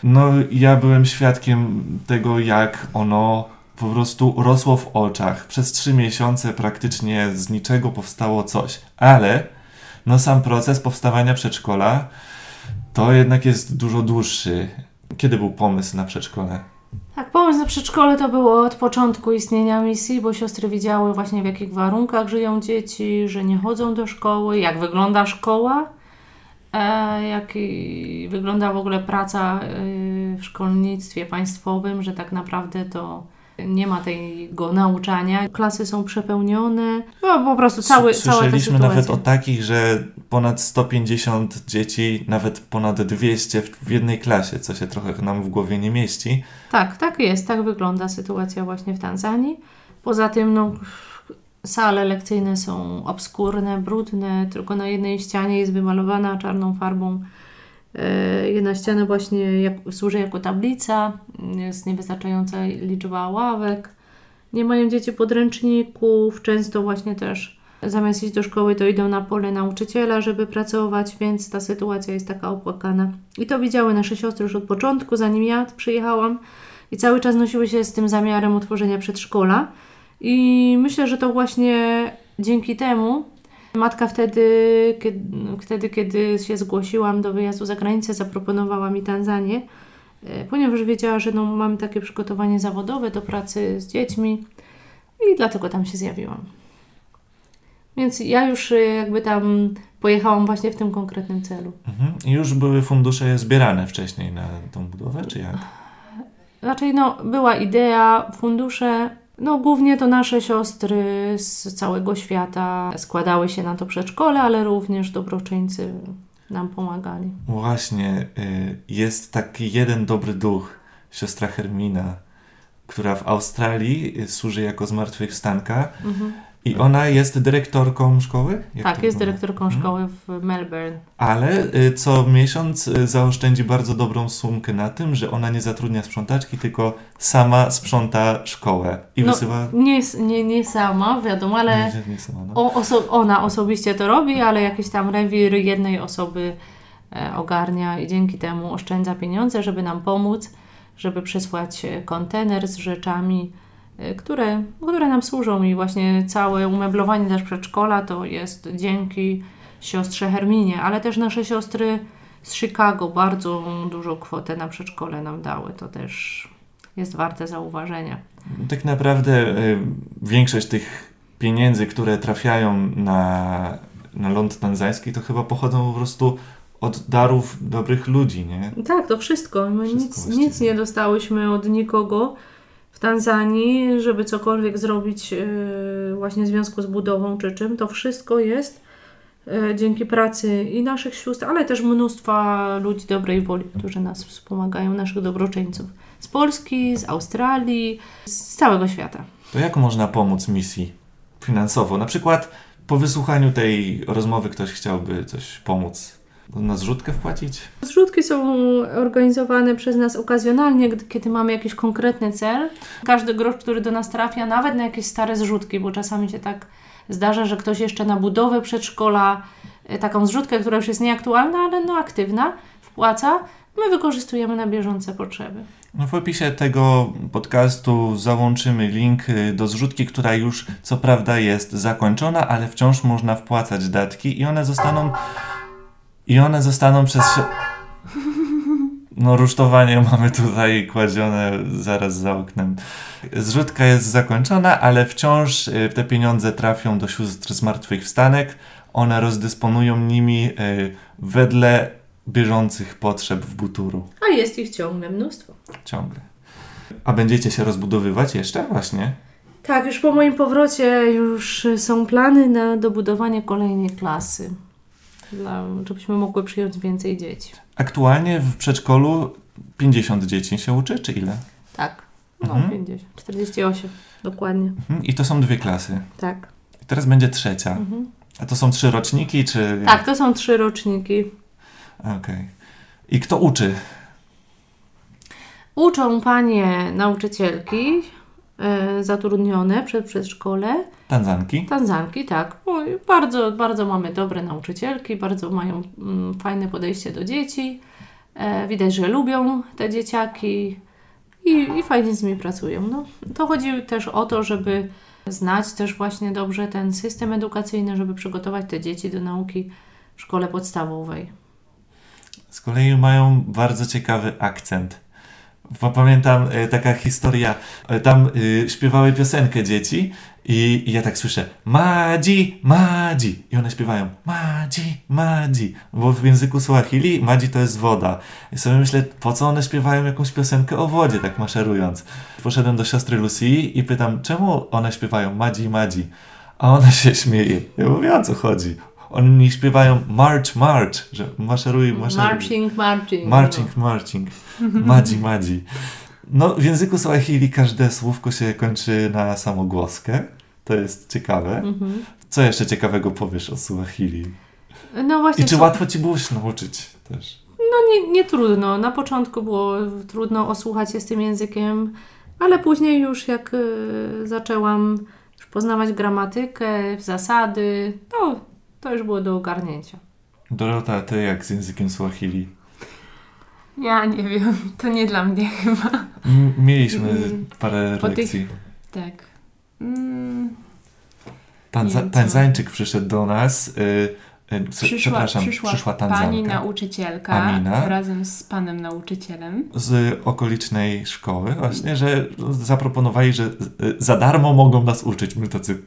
No, ja byłem świadkiem tego, jak ono po prostu rosło w oczach. Przez trzy miesiące praktycznie z niczego powstało coś. Ale no sam proces powstawania przedszkola to jednak jest dużo dłuższy. Kiedy był pomysł na przedszkole? Tak, pomysł na przedszkole to było od początku istnienia misji, bo siostry widziały właśnie w jakich warunkach żyją dzieci, że nie chodzą do szkoły, jak wygląda szkoła, e, jak wygląda w ogóle praca y, w szkolnictwie państwowym, że tak naprawdę to nie ma tego nauczania, klasy są przepełnione, no po prostu cały, cała ta sytuacja. nawet o takich, że ponad 150 dzieci, nawet ponad 200 w, w jednej klasie, co się trochę nam w głowie nie mieści. Tak, tak jest, tak wygląda sytuacja właśnie w Tanzanii. Poza tym, no, sale lekcyjne są obskurne, brudne, tylko na jednej ścianie jest wymalowana czarną farbą. E, Jedna ściana właśnie jak, służy jako tablica, jest niewystarczająca liczba ławek. Nie mają dzieci podręczników, często właśnie też zamiast iść do szkoły, to idą na pole nauczyciela, żeby pracować, więc ta sytuacja jest taka opłakana. I to widziały nasze siostry już od początku, zanim ja przyjechałam i cały czas nosiły się z tym zamiarem utworzenia przedszkola. I myślę, że to właśnie dzięki temu matka wtedy kiedy, wtedy, kiedy się zgłosiłam do wyjazdu za granicę, zaproponowała mi Tanzanię, e, ponieważ wiedziała, że no, mam takie przygotowanie zawodowe do pracy z dziećmi i dlatego tam się zjawiłam. Więc ja już e, jakby tam pojechałam właśnie w tym konkretnym celu. Mhm. I już były fundusze zbierane wcześniej na tą budowę, czy jak? Raczej no, była idea, fundusze, no głównie to nasze siostry z całego świata składały się na to przedszkole, ale również dobroczyńcy nam pomagali. Właśnie, y, jest taki jeden dobry duch, siostra Hermina, która w Australii y, służy jako zmartwychwstanka i ona jest dyrektorką szkoły? Jak tak, jest wygląda? dyrektorką Mhm. szkoły w Melbourne. Ale y, co miesiąc y, zaoszczędzi bardzo dobrą sumkę na tym, że ona nie zatrudnia sprzątaczki, tylko sama sprząta szkołę i No, wysyła... Nie, nie, nie sama, wiadomo, ale Nie, nie sama, no. oso- ona osobiście to robi, ale jakiś tam rewir jednej osoby e, ogarnia i dzięki temu oszczędza pieniądze, żeby nam pomóc, żeby przysłać e, kontener z rzeczami, które, które nam służą i właśnie całe umeblowanie też przedszkola to jest dzięki siostrze Herminie, ale też nasze siostry z Chicago bardzo dużą kwotę na przedszkole nam dały, to też jest warte zauważenia. Tak naprawdę y, większość tych pieniędzy, które trafiają na, na ląd tanzański, to chyba pochodzą po prostu od darów dobrych ludzi, nie? Tak, to wszystko. My Wszystko nic, właściwie. nic nie dostałyśmy od nikogo w Tanzanii, żeby cokolwiek zrobić e, właśnie w związku z budową czy czym. To wszystko jest e, dzięki pracy i naszych sióstr, ale też mnóstwa ludzi dobrej woli, którzy nas wspomagają, naszych dobroczyńców. Z Polski, z Australii, z całego świata. To jak można pomóc misji finansowo? Na przykład po wysłuchaniu tej rozmowy ktoś chciałby coś pomóc. Na zrzutkę wpłacić? Zrzutki są organizowane przez nas okazjonalnie, kiedy mamy jakiś konkretny cel. Każdy grosz, który do nas trafia, nawet na jakieś stare zrzutki, bo czasami się tak zdarza, że ktoś jeszcze na budowę przedszkola, e, taką zrzutkę, która już jest nieaktualna, ale no aktywna, wpłaca, my wykorzystujemy na bieżące potrzeby. No w opisie tego podcastu załączymy link y, do zrzutki, która już co prawda jest zakończona, ale wciąż można wpłacać datki i one zostaną i one zostaną przez No, rusztowanie mamy tutaj kładzione zaraz za oknem. Zrzutka jest zakończona, ale wciąż y, te pieniądze trafią do sióstr zmartwychwstanek. One rozdysponują nimi y, wedle bieżących potrzeb w Buturu. A jest ich ciągle mnóstwo. Ciągle. A będziecie się rozbudowywać jeszcze? Właśnie. Tak, już po moim powrocie już są plany na dobudowanie kolejnej klasy. Dla, żebyśmy mogły przyjąć więcej dzieci. Aktualnie w przedszkolu 50 dzieci się uczy, czy ile? Tak. No, Mhm. 50. 48. Dokładnie. Mhm. I to są dwie klasy. Tak. I teraz będzie trzecia. Mhm. A to są trzy roczniki, czy... Tak, to są trzy roczniki. Okej. I kto uczy? Uczą panie nauczycielki zatrudnione przed przedszkole. Tanzanki? Tanzanki, tak. Bardzo, bardzo mamy dobre nauczycielki, bardzo mają mm, fajne podejście do dzieci. E, widać, że lubią te dzieciaki i, i fajnie z nimi pracują. No, to chodzi też o to, żeby znać też właśnie dobrze ten system edukacyjny, żeby przygotować te dzieci do nauki w szkole podstawowej. Z kolei mają bardzo ciekawy akcent. Bo pamiętam e, taka historia, e, tam e, śpiewały piosenkę dzieci i, ja tak słyszę Madzi, Madzi i one śpiewają Madzi, Madzi, bo w języku Swahili Madzi to jest woda. I sobie myślę, po co one śpiewają jakąś piosenkę o wodzie, tak maszerując. Poszedłem do siostry Lucy i pytam, czemu one śpiewają Madzi, Madzi? A ona się śmieje. Ja mówię, o co chodzi? Oni śpiewają March, March, że maszeruj, maszeruj. Marching, marching. Marching, marching. Madzi, madzi. No, w języku Swahili każde słówko się kończy na samogłoskę. To jest ciekawe. Mhm. Co jeszcze ciekawego powiesz o Swahili? No właśnie. I czy co- łatwo ci było się nauczyć też? No nie, nie trudno. Na początku było trudno osłuchać się z tym językiem, ale później już jak y, zaczęłam już poznawać gramatykę, zasady, to, to już było do ogarnięcia. Dorota, ty jak z językiem Swahili? Ja nie wiem, to nie dla mnie chyba. M- mieliśmy Mm, parę po tych- lekcji. Tak. Mm, Tanza-? Tanzańczyk przyszedł do nas. Y, y, przyszła, przepraszam, przyszła, przyszła pani Tanzanka. nauczycielka Amina. razem z panem nauczycielem. z okolicznej szkoły właśnie, że zaproponowali, że y, za darmo mogą nas uczyć. My tacy,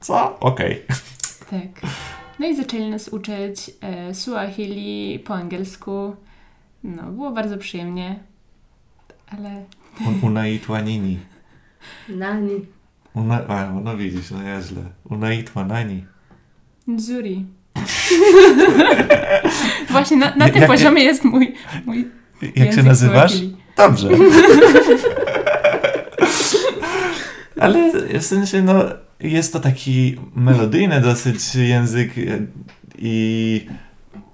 co? Okej. Tak. No i zaczęli nas uczyć e, Suahili po angielsku. No, było bardzo przyjemnie, ale Un- Unaitwa nini. Nani. Una, a, no widzisz, no ja źle. Unaitwa nani. Nzuri. <laughs> Właśnie na, na tym jakie- poziomie jest mój, mój Jak się nazywasz? Suahili. Dobrze. <laughs> <laughs> Ale w sensie, no, jest to taki melodyjny dosyć język y, i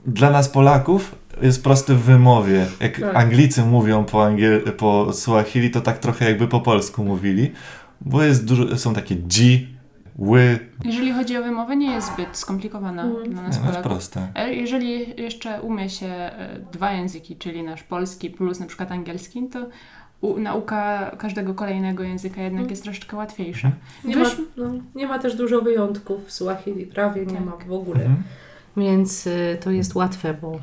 dla nas Polaków jest prosty w wymowie. Jak Tak. Anglicy mówią po, angiel- po Swahili, to tak trochę jakby po polsku mówili, bo jest dużo, są takie dzi, ły, Jeżeli chodzi o wymowę, nie jest zbyt skomplikowana Mm. dla nas no Polaków. proste. E, Jeżeli jeszcze umie się e, dwa języki, czyli nasz polski plus na przykład angielski, to u, nauka każdego kolejnego języka jednak Mm. jest troszeczkę łatwiejsza. Nie ma, Wyś- no, nie ma też dużo wyjątków w Swahili, prawie nie Tak. ma w ogóle. Mhm. Więc y, to jest łatwe, bo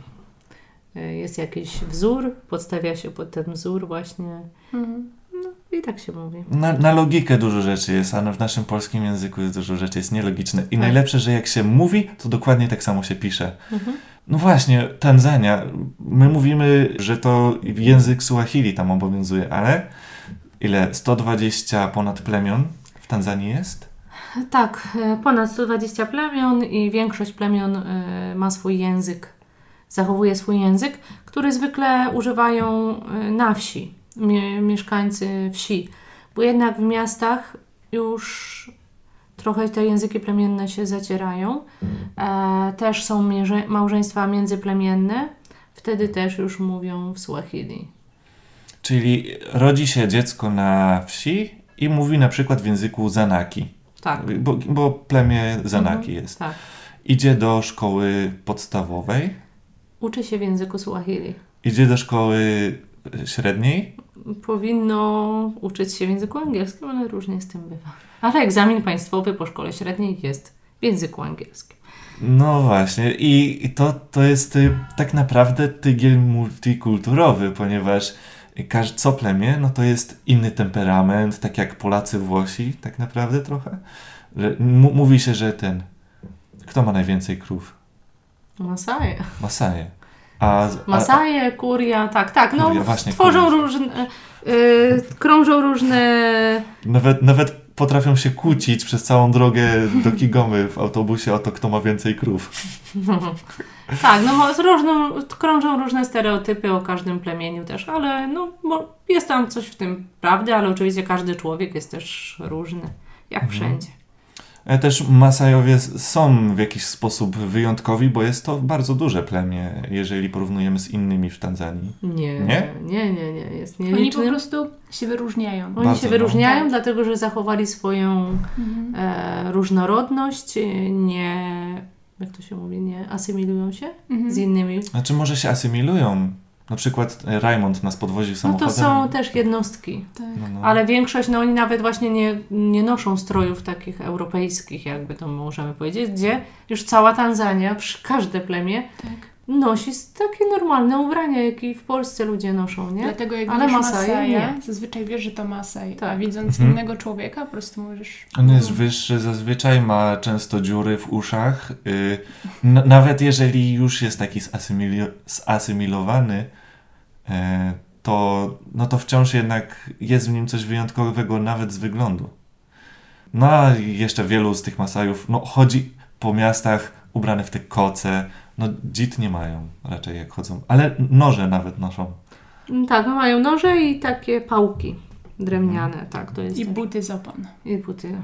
y, jest jakiś wzór, podstawia się pod ten wzór właśnie Mhm. I tak się mówi. Na, na logikę dużo rzeczy jest, a w naszym polskim języku jest dużo rzeczy jest nielogiczne. I Tak. najlepsze, że jak się mówi, to dokładnie tak samo się pisze. Mhm. No właśnie, Tanzania. My mówimy, że to język Suahili tam obowiązuje, ale ile? 120 ponad plemion w Tanzanii jest? Tak, e, ponad 120 plemion i większość plemion e, ma swój język, zachowuje swój język, który zwykle używają e, na wsi, mieszkańcy wsi, bo jednak w miastach już trochę te języki plemienne się zacierają. E, też są małżeństwa międzyplemienne, wtedy też już mówią w Swahili. Czyli rodzi się dziecko na wsi i mówi na przykład w języku Zanaki, Tak, bo, bo plemię Zanaki Mhm. jest. tak. Idzie do szkoły podstawowej, Uczy się w języku Swahili. idzie do szkoły średniej, powinno uczyć się w języku angielskim, ale różnie z tym bywa. Ale egzamin państwowy po szkole średniej jest w języku angielskim. No właśnie, i to, to jest y, tak naprawdę tygiel multikulturowy, ponieważ każ, co plemię, no to jest inny temperament, tak jak Polacy, Włosi, tak naprawdę trochę. Mówi się, że ten, kto ma najwięcej krów? Masaje. Masaje. A, a, Masaje, kuria, tak, tak. No, Kuria, właśnie, tworzą kuria. różne, y, krążą różne nawet, nawet potrafią się kłócić przez całą drogę do Kigomy w autobusie o to, kto ma więcej krów. <laughs> Tak, no różną, krążą różne stereotypy o każdym plemieniu też, ale no jest tam coś w tym prawdy, ale oczywiście każdy człowiek jest też różny, jak wszędzie. E, Też Masajowie są w jakiś sposób wyjątkowi, bo jest to bardzo duże plemię, jeżeli porównujemy z innymi w Tanzanii. Nie, Nie? nie, nie, nie, jest Oni po prostu się wyróżniają. Oni Bardzo, się no. wyróżniają, Tak. dlatego że zachowali swoją Mhm. e, różnorodność, e, nie, jak to się mówi, nie asymilują się Mhm. z innymi. Znaczy może się asymilują. Na przykład e, Raymond nas podwoził No samochodem. to są też jednostki. Tak. No, no. Ale większość, no oni nawet właśnie nie, nie noszą strojów takich europejskich, jakby to możemy powiedzieć, gdzie już cała Tanzania, przy- każde plemię Tak. Nosi takie normalne ubrania, jakie w Polsce ludzie noszą, nie? Dlatego jak Ale widzisz Masaje nie. zazwyczaj wiesz, że to Masaj, a Tak. widząc Mhm. innego człowieka po prostu możesz... On jest wyższy, zazwyczaj ma często dziury w uszach. Y, n- nawet jeżeli już jest taki zasymili- zasymilowany, e, to, no to wciąż jednak jest w nim coś wyjątkowego, nawet z wyglądu. No a jeszcze wielu z tych Masajów no, chodzi po miastach ubrane w te koce. No dzit nie mają raczej jak chodzą, ale noże nawet noszą. Mm, Tak, no mają noże i takie pałki drewniane, tak, to jest. I buty z opon. I buty.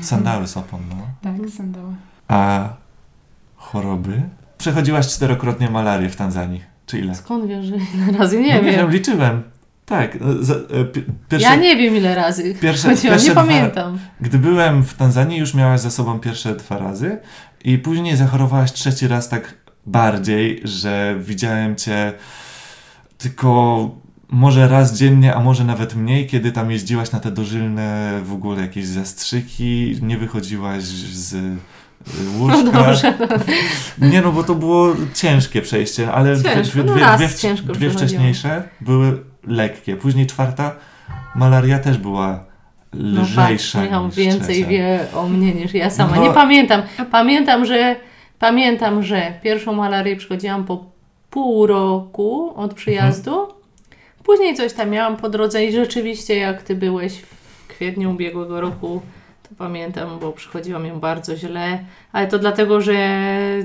Sandały z opon, no. Tak, sandały. A choroby? Przechodziłaś czterokrotnie malarię w Tanzanii. Czy ile? Skąd wiesz, że ile razy? Nie no, nie wiem. wiem, liczyłem. Tak. no, e, pi- pierwsze, Ja nie wiem ile razy pierwsze- pierwsze nie dwa- pamiętam. Gdy byłem w Tanzanii, już miałaś za sobą pierwsze dwa razy i później zachorowałaś trzeci raz tak bardziej, że widziałem cię tylko może raz dziennie, a może nawet mniej, kiedy tam jeździłaś na te dożylne w ogóle jakieś zastrzyki, nie wychodziłaś z y, łóżka. No dobrze. Nie no, bo to było ciężkie przejście, ale dwie, Ciężko, dwie, no dwie, dwie, dwie wcześniejsze były lekkie. Później czwarta malaria też była No lżejsza patrz, Michał więcej trzecia. wie o mnie niż ja sama. No. Nie pamiętam. Pamiętam, że pamiętam, że pierwszą malarię przychodziłam po pół roku od przyjazdu. Później coś tam miałam po drodze i rzeczywiście jak ty byłeś w kwietniu ubiegłego roku, pamiętam, bo przychodziłam ją bardzo źle, ale to dlatego, że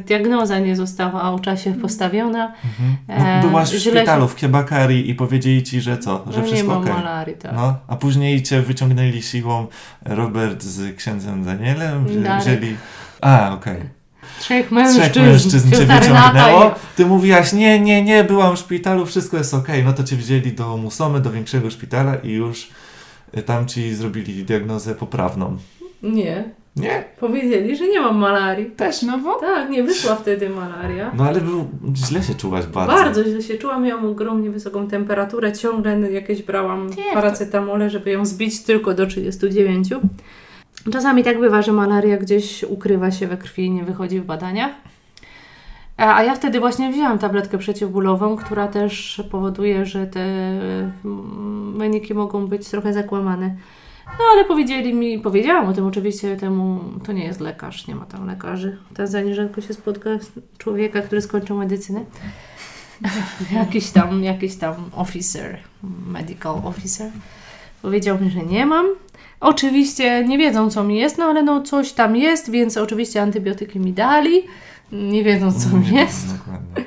diagnoza nie została o czasie postawiona. Mhm. E, No, byłaś w źle szpitalu w Kiebakari i powiedzieli ci, że co? Że No nie wszystko mam okej. malarii, tak. No, a później cię wyciągnęli siłą Robert z księdzem Danielem, wzięli... A, okej. Trzech mężczyzn, Trzech mężczyzn cię siostra wyciągnęło. Ty mówiłaś, nie, nie, nie, byłam w szpitalu, wszystko jest okej. No to cię wzięli do Musomy, do większego szpitala i już y, tam ci zrobili diagnozę poprawną. Nie, Nie? powiedzieli, że nie mam malarii. Też nowo? Tak, nie wyszła wtedy malaria. No ale był, źle się czułaś bardzo. Bardzo źle się czułam, miałam ogromnie wysoką temperaturę, ciągle jakieś brałam jak paracetamole, żeby ją zbić tylko do 39. Czasami tak bywa, że malaria gdzieś ukrywa się we krwi i nie wychodzi w badaniach. A a ja wtedy właśnie wzięłam tabletkę przeciwbólową, która też powoduje, że te mm, wyniki mogą być trochę zakłamane. No ale powiedzieli mi, powiedziałam o tym oczywiście temu, to nie jest lekarz, nie ma tam lekarzy. Tanzanii rzadko się spotka człowieka, który skończył medycynę. <laughs> jakiś tam, jakiś tam officer, medical officer. Powiedział mi, że nie mam. Oczywiście nie wiedzą, co mi jest, no ale no coś tam jest, więc oczywiście antybiotyki mi dali. Nie wiedzą, co mi jest. Dokładnie.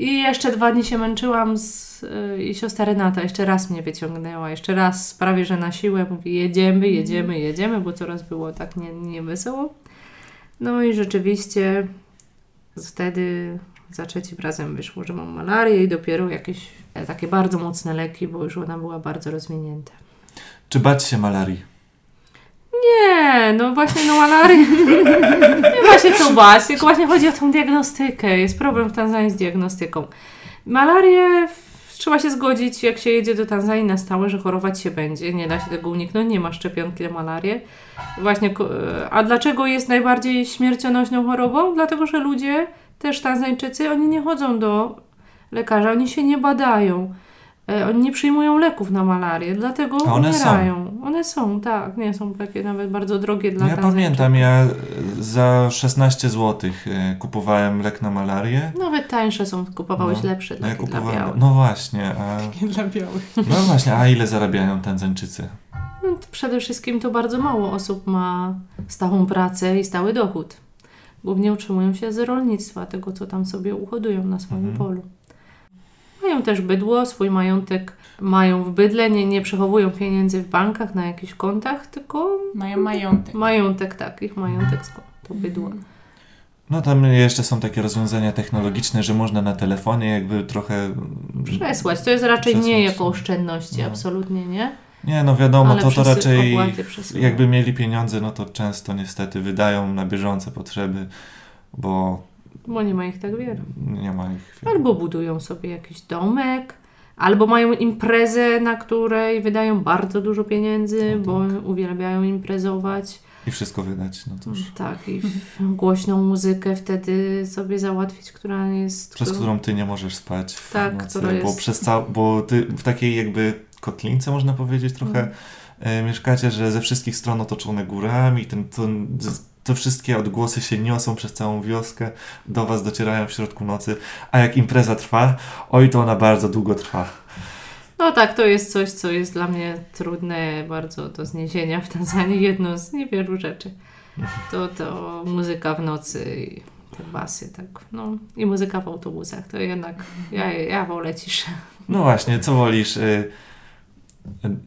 I jeszcze dwa dni się męczyłam z, y, i siostra Renata jeszcze raz mnie wyciągnęła, jeszcze raz prawie, że na siłę mówi jedziemy, jedziemy, jedziemy, bo coraz było tak nie, nie wesoło. No i rzeczywiście wtedy za trzecim razem wyszło, że mam malarię i dopiero jakieś e, takie bardzo mocne leki, bo już ona była bardzo rozwinięta. Czy bać się malarii? Nie, no właśnie no malarii <laughs> nie ma się co bać, tylko właśnie chodzi o tą diagnostykę. Jest problem w Tanzanii z diagnostyką. Malarię trzeba się zgodzić, jak się jedzie do Tanzanii na stałe, że chorować się będzie. Nie da się tego uniknąć, nie ma szczepionki na malarię. Właśnie, ko- a dlaczego jest najbardziej śmiercionośną chorobą? Dlatego, że ludzie, też Tanzańczycy, oni nie chodzą do lekarza, oni się nie badają. E, Oni nie przyjmują leków na malarię, dlatego A one są? umierają. One są, tak. Nie są takie nawet bardzo drogie dla Ja Tanzańczyków. pamiętam, ja e, za 16 zł kupowałem lek na malarię. Nawet tańsze są, kupowałeś No. lepsze No ja takie dla kupowałem. białych. No właśnie, a, Dla białych. no właśnie, a ile zarabiają Tanzańczycy? No, przede wszystkim to bardzo mało osób ma stałą pracę i stały dochód. Głównie utrzymują się z rolnictwa, tego co tam sobie uhodują na swoim Mhm. polu. Mają też bydło, swój majątek mają w bydle, nie, nie przechowują pieniędzy w bankach na jakichś kontach, tylko Mają majątek. majątek, tak, ich majątek to bydło. No tam jeszcze są takie rozwiązania technologiczne, że można na telefonie jakby trochę... Przesłać, to jest raczej nie Przesłać, jako no. oszczędności, No. absolutnie nie. Nie, no wiadomo, Ale to, to raczej jakby mieli pieniądze, no to często niestety wydają na bieżące potrzeby, bo Bo nie ma ich tak wiele. nie ma ich... Albo budują sobie jakiś domek, albo mają imprezę, na której wydają bardzo dużo pieniędzy, No bo uwielbiają imprezować. I wszystko wydać, no cóż. Tak, i głośną muzykę wtedy sobie załatwić, która jest. Przez którą- ty nie możesz spać w Tak, nocy, bo, jest- przez ca- bo ty w takiej jakby kotlince, można powiedzieć, trochę Mm. e, mieszkacie, że ze wszystkich stron otoczone górami, ten, to, wszystkie odgłosy się niosą przez całą wioskę, do was docierają w środku nocy, a jak impreza trwa, oj to ona bardzo długo trwa. No tak, to jest coś, co jest dla mnie trudne bardzo do zniesienia w Tanzanii. Jedno z niewielu rzeczy. To, to muzyka w nocy i te basy, tak. No i muzyka w autobusach. To jednak ja, ja wolę ciszę. No właśnie, co wolisz? y,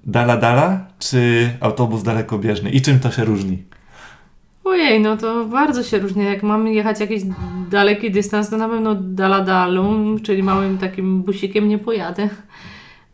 Dala dala, czy autobus dalekobieżny? I czym to się różni? Ojej, no to bardzo się różni. Jak mamy jechać jakiś daleki dystans, to na pewno daladalą, czyli małym takim busikiem nie pojadę,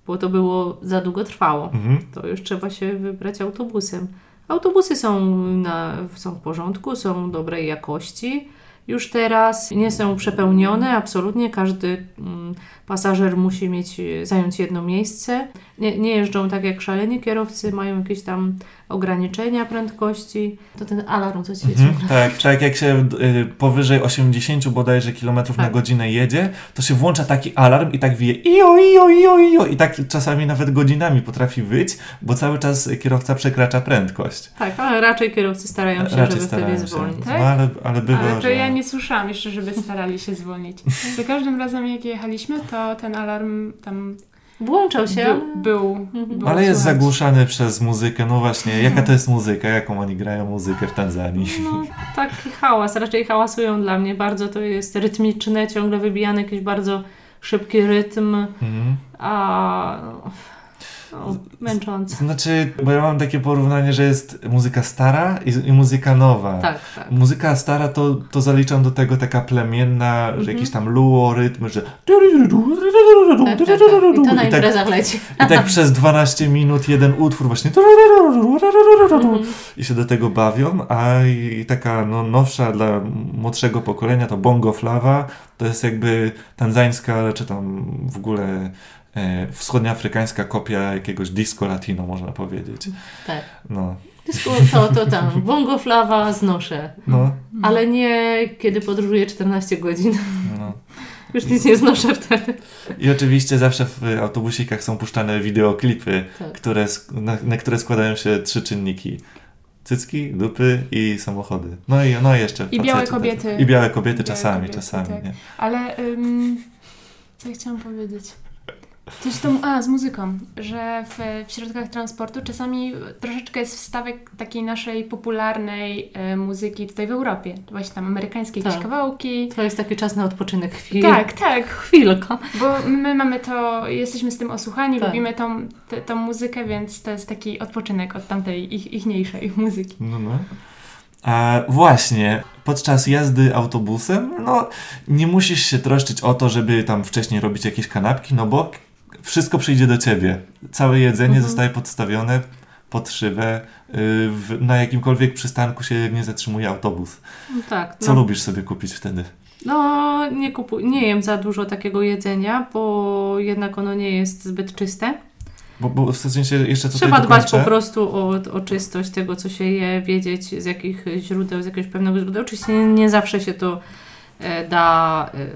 bo to było za długo trwało. Mhm. To już trzeba się wybrać autobusem. Autobusy są, na, są w porządku, są dobrej jakości. Już teraz nie są przepełnione, absolutnie każdy mm, pasażer musi mieć, zająć jedno miejsce. Nie, nie jeżdżą tak jak szaleni kierowcy, mają jakieś tam ograniczenia prędkości. To ten alarm, co ci jest Mhm, tak, tak jak się y, powyżej 80 bodajże kilometrów na Tak. godzinę jedzie, to się włącza taki alarm i tak wije io, io, io, io i tak czasami nawet godzinami potrafi wyć, bo cały czas kierowca przekracza prędkość. Tak, ale raczej kierowcy starają się, Raczej żeby wtedy zwolnić. Tak? No ale, ale bywa, Ale to że... ja nie słyszałam jeszcze, żeby starali się zwolnić. <laughs> Za każdym razem, jak jechaliśmy, to ten alarm tam Włączał się, ale... był. Mhm. Ale jest słychać. zagłuszany przez muzykę. No właśnie, jaka to jest muzyka? Jaką oni grają muzykę w Tanzanii? No, taki hałas, raczej hałasują dla mnie bardzo, to jest rytmiczne, ciągle wybijany jakiś bardzo szybki rytm, Mhm. a no, męczące. Znaczy, bo ja mam takie porównanie, że jest muzyka stara i, i muzyka nowa. Tak, tak. Muzyka stara to, to zaliczam do tego taka plemienna, Mhm. że jakiś tam luo, rytm, że... Tak, tak, tak. I to na tak, imprezach leci. I tak przez 12 minut jeden utwór właśnie Mhm. i się do tego bawią, a i taka no, nowsza dla młodszego pokolenia to bongo flawa, to jest jakby tanzańska, czy tam w ogóle wschodnioafrykańska kopia jakiegoś disco latino, można powiedzieć. Tak. No, Disco to, to tam, bongo flawa znoszę, no, ale nie kiedy podróżuję 14 godzin. no. Już nic nie znoszę wtedy. I oczywiście zawsze w autobusikach są puszczane wideoklipy, Tak. które, na, na które składają się trzy czynniki. Cycki, dupy i samochody. No i no i jeszcze I białe kobiety. Też. I białe kobiety Białe czasami, kobiety, czasami, tak. nie? Ale ym, co ja chciałam powiedzieć? Coś z tą, a z muzyką, że w, w środkach transportu czasami troszeczkę jest wstawek takiej naszej popularnej e, muzyki tutaj w Europie. Właśnie tam amerykańskie jakieś Tak. kawałki. To jest taki czas na odpoczynek chwil. Tak, tak. Chwilka. Bo my mamy to, jesteśmy z tym osłuchani, Tak. lubimy tą, te, tą muzykę, więc to jest taki odpoczynek od tamtej ich, ichniejszej <laughs> muzyki. No, no. A właśnie, podczas jazdy autobusem, no nie musisz się troszczyć o to, żeby tam wcześniej robić jakieś kanapki, no bo wszystko przyjdzie do ciebie. Całe jedzenie Mhm. zostaje podstawione pod szybę, y, w, na jakimkolwiek przystanku się nie zatrzymuje autobus. No tak. Co no. lubisz sobie kupić wtedy? No, nie, kupuj, nie jem za dużo takiego jedzenia, bo jednak ono nie jest zbyt czyste. Bo, bo w sensie jeszcze tutaj Trzeba dbać po prostu o, o czystość tego, co się je, wiedzieć z jakich źródeł, z jakiegoś pewnego źródła. Oczywiście nie, nie zawsze się to e, da, e,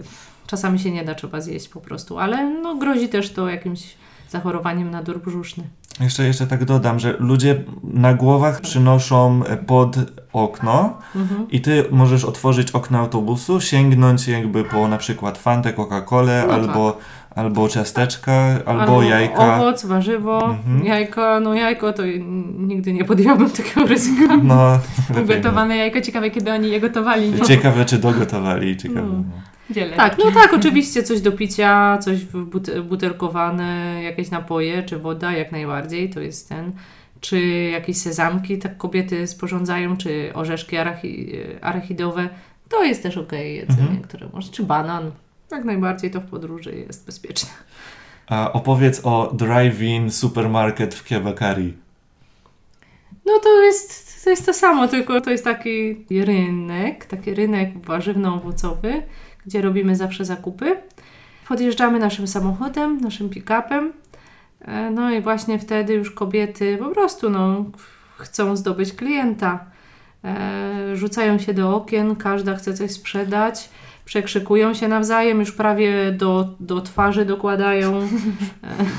czasami się nie da, trzeba zjeść po prostu, ale no, grozi też to jakimś zachorowaniem na dór brzuszny. Jeszcze, jeszcze tak dodam, że ludzie na głowach przynoszą pod okno Mhm. i ty możesz otworzyć okno autobusu, sięgnąć jakby po na przykład fantę, Coca-Colę No albo, albo ciasteczka, albo, jajka. Owoc, warzywo, Mhm. jajka. No jajko to nigdy nie podjęłabym <laughs> takiego ryzyka. No, <laughs> Ugotowane jajko, ciekawe kiedy oni je gotowali. No. Ciekawe, czy dogotowali, ciekawe. No. Wiele. Tak, no tak, oczywiście coś do picia, coś butelkowane, jakieś napoje, czy woda, jak najbardziej, to jest ten. Czy jakieś sezamki, tak kobiety sporządzają, czy orzeszki arachi- arachidowe, to jest też okej jedzenie, Mhm. które może, czy banan. Jak najbardziej to w podróży jest bezpieczne. A opowiedz o drive-in supermarket w Kiabakari. No to jest, to jest to samo, tylko to jest taki rynek, taki rynek warzywno-owocowy, gdzie robimy zawsze zakupy. Podjeżdżamy naszym samochodem, naszym pick-upem. E, No i właśnie wtedy już kobiety po prostu no, chcą zdobyć klienta. E, Rzucają się do okien, każda chce coś sprzedać. Przekrzykują się nawzajem, już prawie do, do twarzy dokładają.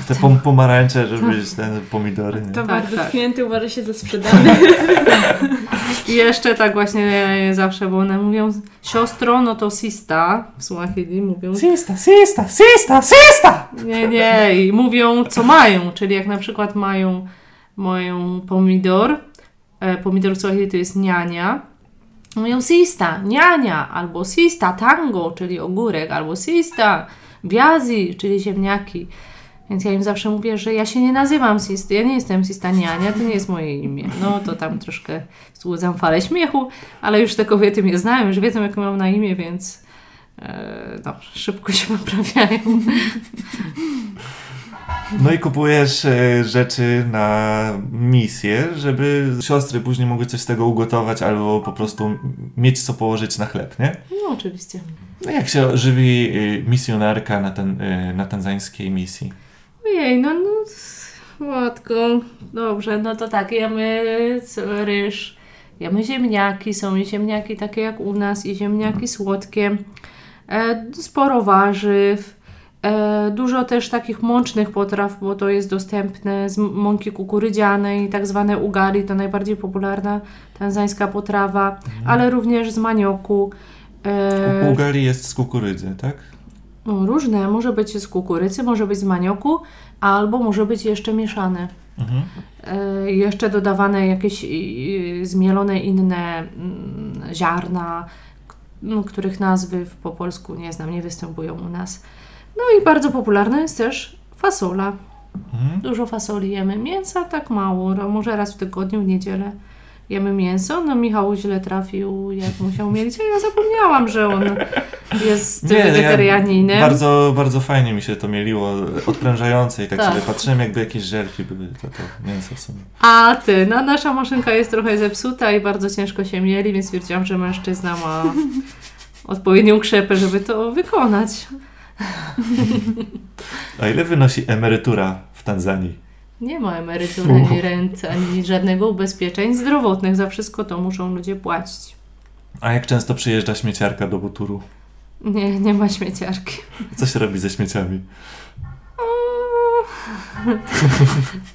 Te pom pomarańcze, żeby ten pomidory. Nie? Towar Tak, tak. dotknięty uważa się za sprzedany. <laughs> I jeszcze tak właśnie zawsze, bo one mówią siostro, no to sista, w Swahili mówią Sista, sista, sista, sista! nie, nie i mówią co mają, czyli jak na przykład mają mają pomidor, e, pomidor w Swahili to jest niania, mówią sista, niania, albo sista tango, czyli ogórek, albo sista viazi, czyli ziemniaki. Więc ja im zawsze mówię, że ja się nie nazywam Sisty, ja nie jestem Sista Niania, to nie jest moje imię. No to tam troszkę złudzam falę śmiechu, ale już te kobiety mnie znają, już wiedzą jak mam na imię, więc e, no, szybko się <laughs> poprawiają. No i kupujesz e, rzeczy na misję, żeby siostry później mogły coś z tego ugotować albo po prostu mieć co położyć na chleb, nie? No oczywiście. No jak się żywi e, misjonarka na, ten, e, na tanzańskiej misji? Ojej, no, no matko, dobrze, no to tak, jemy ryż, jemy ziemniaki, są i ziemniaki takie jak u nas i ziemniaki słodkie, e, sporo warzyw, dużo też takich mącznych potraw, bo to jest dostępne z mąki kukurydzianej, tak zwane ugari, to najbardziej popularna tanzańska potrawa, ale również z manioku. E, Ugali jest z kukurydzy, tak? no, różne, może być z kukurydzy, może być z manioku, albo może być jeszcze mieszane. Mhm. E, jeszcze dodawane jakieś zmielone inne mm, ziarna, no, których nazwy po polsku nie znam, nie występują u nas. No i bardzo popularna jest też fasola. Mhm. Dużo fasoli jemy. Mięsa tak mało, no, może raz w tygodniu, w niedzielę jemy mięso. No Michał źle trafił, jak musiał mieć, a ja zapomniałam, że on jest Nie, ja wegetarianinem. Bardzo, bardzo fajnie mi się to mieliło, odprężające i tak, Tak. sobie patrzyłem jakby jakieś żelki były, to, to mięso w sumie. A ty, no nasza maszynka jest trochę zepsuta i bardzo ciężko się mieli, więc stwierdziłam, że mężczyzna ma odpowiednią krzepę, żeby to wykonać. <laughs> A ile wynosi emerytura w Tanzanii? Nie ma emerytury, ani rent, ani żadnego ubezpieczeń zdrowotnych. Za wszystko to muszą ludzie płacić. A jak często przyjeżdża śmieciarka do Buturu? Nie, nie ma śmieciarki. Co się robi ze śmieciami? <laughs>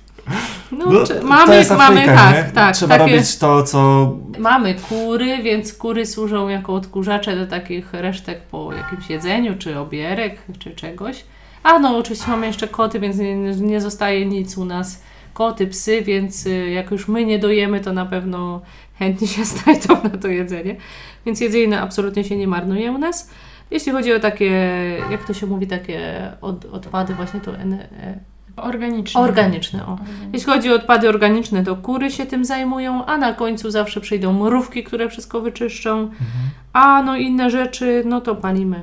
No, No, czy, mamy, jest mamy Afryka, tak, nie? tak. Trzeba takie, robić to, co... Mamy kury, więc kury służą jako odkurzacze do takich resztek po jakimś jedzeniu, czy obierek, czy czegoś. A no, oczywiście mamy jeszcze koty, więc nie, nie zostaje nic u nas. Koty, psy, więc y, jak już my nie dojemy, to na pewno chętnie się <laughs> znajdą na to jedzenie. Więc jedzenie absolutnie się nie marnuje u nas. Jeśli chodzi o takie, jak to się mówi, takie od, odpady właśnie to e, Organiczny. organiczne. O. Jeśli chodzi o odpady organiczne, to kury się tym zajmują, a na końcu zawsze przyjdą mrówki, które wszystko wyczyszczą, a no inne rzeczy, no to palimy.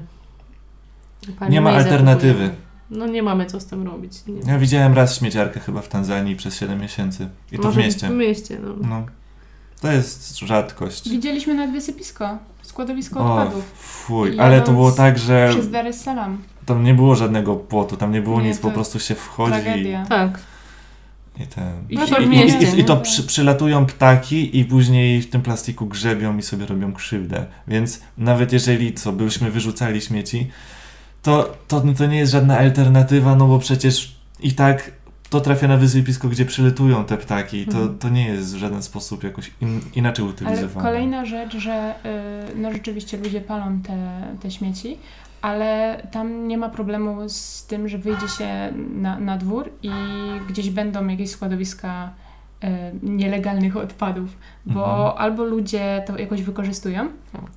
palimy Nie ma alternatywy. no nie mamy co z tym robić. Nie. Ja widziałem raz śmieciarkę chyba w Tanzanii przez 7 miesięcy. I to Może w mieście. W mieście, no. No. To jest rzadkość. Widzieliśmy nawet wysypisko, składowisko O, odpadów fuj. Ale to było tak, że przez Dar es Salaam. Tam nie było żadnego płotu, tam nie było Nie, nic, po prostu się wchodzi Tragedia. Tak. i ten... No to I, i, i, i to przy, przylatują ptaki i później w tym plastiku grzebią i sobie robią krzywdę. Więc nawet jeżeli co, byśmy wyrzucali śmieci, to, to, to nie jest żadna alternatywa, no bo przecież i tak to trafia na wysypisko, gdzie przyletują te ptaki. To, Mhm. to nie jest w żaden sposób jakoś in, inaczej Ale utylizowane. kolejna rzecz, że y, no rzeczywiście ludzie palą te, te śmieci, ale tam nie ma problemu z tym, że wyjdzie się na, na dwór i gdzieś będą jakieś składowiska y, nielegalnych odpadów, bo Mhm. albo ludzie to jakoś wykorzystują,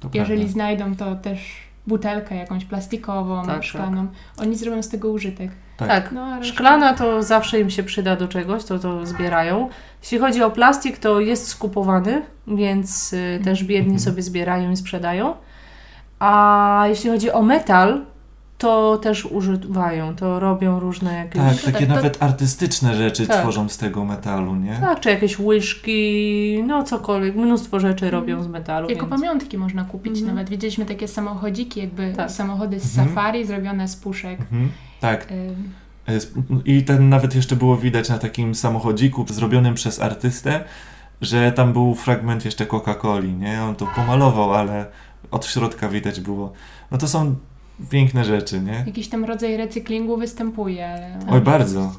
To jeżeli prawda. znajdą to też butelkę jakąś plastikową, Tak, szklaną, oni zrobią z tego użytek. Tak. Tak. No, Szklana to zawsze im się przyda do czegoś, to to zbierają. Jeśli chodzi o plastik, to jest skupowany, więc y, też biedni Mhm. sobie zbierają i sprzedają. A jeśli chodzi o metal, to też używają, to robią różne jakieś... Tak, takie to- nawet artystyczne rzeczy Tak. tworzą z tego metalu, nie? Tak, czy jakieś łyżki, no cokolwiek, mnóstwo rzeczy robią z metalu. Jako więc... pamiątki można kupić Mhm. nawet. Widzieliśmy takie samochodziki, jakby Tak. samochody z Mhm. safari zrobione z puszek. Mhm. Tak. Ym, Jest- I ten nawet jeszcze było widać na takim samochodziku zrobionym przez artystę, że tam był fragment jeszcze Coca-Coli, nie? On to pomalował, ale od środka widać było. No to są piękne rzeczy, nie? Jakiś tam rodzaj recyklingu występuje, ale... Oj, bardzo.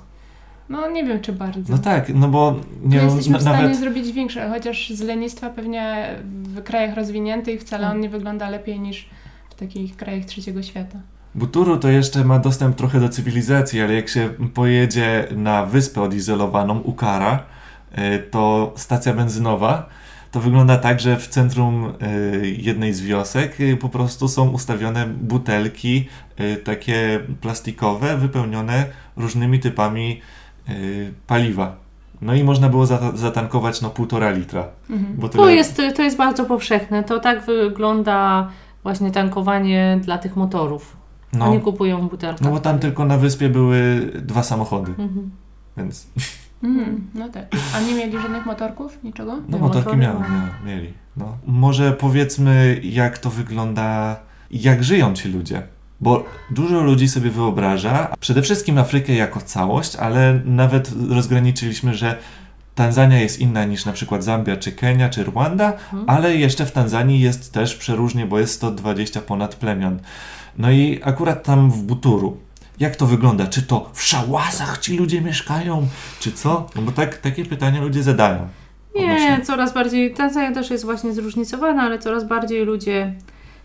No nie wiem, czy bardzo. No tak, no bo nie wiem, jesteśmy w stanie nawet... zrobić większe, chociaż z lenistwa pewnie w krajach rozwiniętych wcale Tak. on nie wygląda lepiej niż w takich krajach trzeciego świata. Buturu to jeszcze ma dostęp trochę do cywilizacji, ale jak się pojedzie na wyspę odizolowaną, Ukara, y, to stacja benzynowa, to wygląda tak, że w centrum y, jednej z wiosek y, po prostu są ustawione butelki y, takie plastikowe, wypełnione różnymi typami paliwa. No i można było zata- zatankować no półtora litra. Mhm. Bo To tyle- jest, to jest bardzo powszechne. To tak wygląda właśnie tankowanie dla tych motorów. no, Oni kupują butelkę. no bo tam tylko na wyspie były dwa samochody, Mhm. więc <laughs> Mhm, no tak. A nie mieli żadnych motorków? Niczego? No Te motorki miały, miały, mieli. No. Może powiedzmy, jak to wygląda, jak żyją ci ludzie. Bo dużo ludzi sobie wyobraża, przede wszystkim Afrykę jako całość, ale nawet rozgraniczyliśmy, że Tanzania jest inna niż na przykład Zambia, czy Kenia, czy Rwanda, Mhm. ale jeszcze w Tanzanii jest też przeróżnie, bo jest 120 ponad plemion. No i akurat tam w Buturu, jak to wygląda? Czy to w szałasach ci ludzie mieszkają, czy co? No bo tak, takie pytania ludzie zadają. Nie, Odnośnie- coraz bardziej. Tanzania też jest właśnie zróżnicowana, ale coraz bardziej ludzie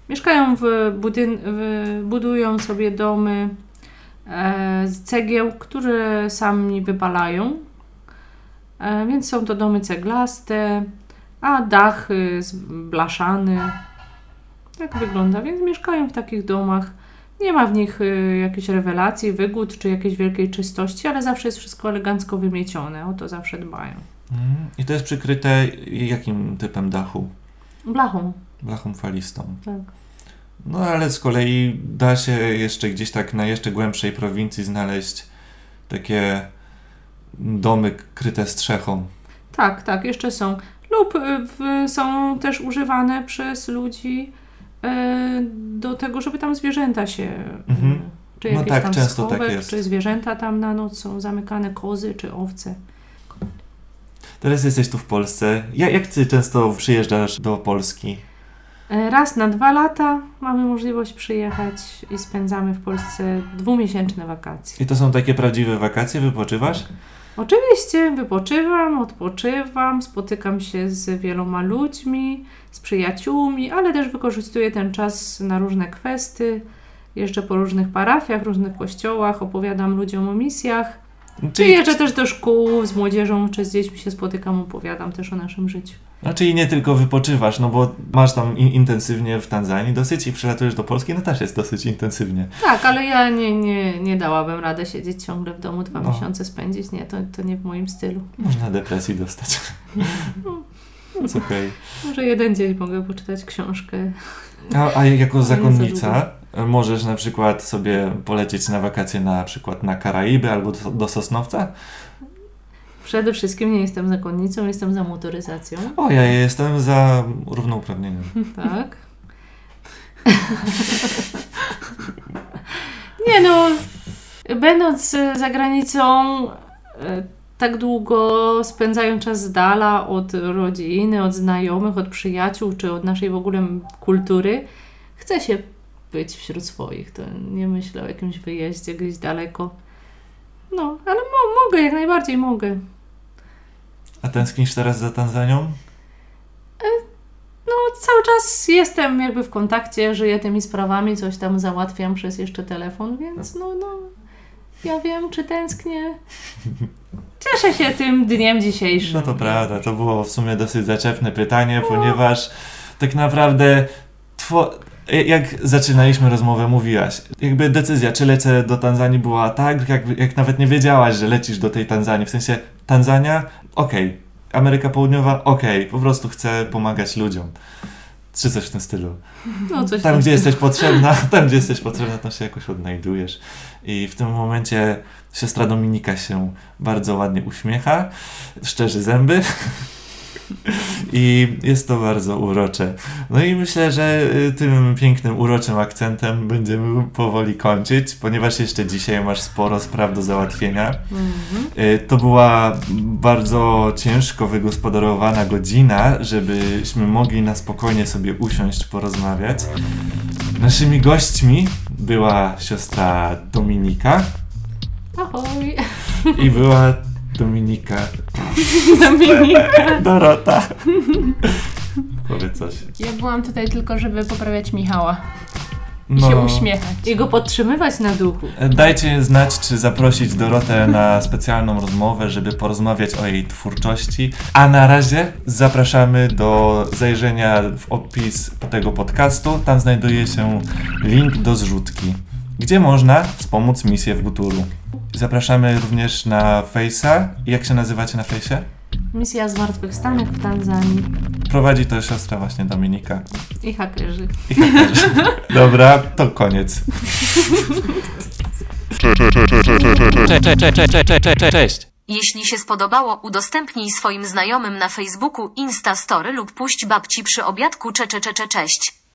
mieszkają w budyn, w, budują sobie domy e, z cegieł, które sami wypalają. E, więc są to domy ceglaste, a dach z blaszany. Tak wygląda, więc mieszkają w takich domach. Nie ma w nich y, jakiejś rewelacji, wygód czy jakiejś wielkiej czystości, ale zawsze jest wszystko elegancko wymiecione. O to zawsze dbają. Mhm. I to jest przykryte jakim typem dachu? Blachą, Blachą falistą. tak. No ale z kolei da się jeszcze gdzieś tak na jeszcze głębszej prowincji znaleźć takie domy kryte strzechą. Tak, tak, jeszcze są. Lub y, w, są też używane przez ludzi do tego, żeby tam zwierzęta się. Mhm. y, Czy No jakieś tak, tam często tak schowek, jest. czy zwierzęta tam na noc są zamykane, kozy czy owce. Teraz jesteś tu w Polsce. Ja, jak ty często przyjeżdżasz do Polski? E, Raz na dwa lata mamy możliwość przyjechać i spędzamy w Polsce dwumiesięczne wakacje. I to są takie prawdziwe wakacje? Wypoczywasz? Oczywiście wypoczywam, odpoczywam, spotykam się z wieloma ludźmi, z przyjaciółmi, ale też wykorzystuję ten czas na różne kwestie. Jeżdżę po różnych parafiach, różnych kościołach, opowiadam ludziom o misjach. Czy jeżdżę też do szkół z młodzieżą, czy z dziećmi się spotykam, opowiadam też o naszym życiu. No czyli nie tylko wypoczywasz, no bo masz tam in- intensywnie w Tanzanii dosyć i przylatujesz do Polski, no też jest dosyć intensywnie. Tak, ale ja nie, nie, nie dałabym radę siedzieć ciągle w domu dwa No. miesiące spędzić. Nie, to, to nie w moim stylu. Można depresji dostać. Jest okej. Może jeden dzień mogę poczytać książkę. A, a jako za zakonnica Możesz na przykład sobie polecieć na wakacje na przykład na Karaiby albo do, do Sosnowca. Przede wszystkim nie jestem zakonnicą, jestem za motoryzacją. O, ja jestem za równouprawnieniem. <laughs> Tak. <laughs> Nie no, będąc za granicą e, tak długo, spędzają czas z dala od rodziny, od znajomych, od przyjaciół, czy od naszej w ogóle kultury, chce się być wśród swoich. To nie myślę o jakimś wyjeździe gdzieś daleko. No, ale mo- mogę, jak najbardziej mogę. A tęsknisz teraz za Tanzanią? No, cały czas jestem jakby w kontakcie, żyję tymi sprawami, coś tam załatwiam przez jeszcze telefon, więc no, no, ja wiem, czy tęsknię. <laughs> Cieszę się tym dniem dzisiejszym. No to prawda, to było w sumie dosyć zaczepne pytanie, ponieważ tak naprawdę two... jak zaczynaliśmy rozmowę, mówiłaś, jakby decyzja, czy lecę do Tanzanii była tak, jak, jak nawet nie wiedziałaś, że lecisz do tej Tanzanii, w sensie Tanzania, okej, Ameryka Południowa, okej, po prostu chcę pomagać ludziom. Czy coś w tym stylu. No, coś Tam, tam gdzie jesteś potrzebna, <laughs> tam, gdzie jesteś potrzebna, tam się jakoś odnajdujesz. I w tym momencie siostra Dominika się bardzo ładnie uśmiecha, szczerzy zęby. <laughs> I jest to bardzo urocze. No i myślę, że y, tym pięknym, uroczym akcentem będziemy powoli kończyć, ponieważ jeszcze dzisiaj masz sporo spraw do załatwienia. Mhm. Y, To była bardzo ciężko wygospodarowana godzina, żebyśmy mogli na spokojnie sobie usiąść, porozmawiać. Naszymi gośćmi była siostra Dominika Ahoj, i była Dominika <laughs> Dominika. Dorota. Powiedz coś. Ja byłam tutaj tylko, żeby poprawiać Michała i No. się uśmiechać. I go podtrzymywać na duchu. Dajcie znać, czy zaprosić Dorotę na specjalną rozmowę, żeby porozmawiać o jej twórczości. A na razie zapraszamy do zajrzenia w opis tego podcastu. Tam znajduje się link do zrzutki, gdzie można wspomóc misję w Buturu. Zapraszamy również na Face'a. Jak się nazywacie na Face'ie? Misja zmartwychwstanek w Tanzanii. Prowadzi to siostra właśnie Dominika. I hakerzy. I hakerzy. <laughs> Dobra, to koniec. Cześć. Jeśli się spodobało, udostępnij swoim znajomym na Facebooku, Instastory lub puść babci przy obiadku cze cze cze cze cześć.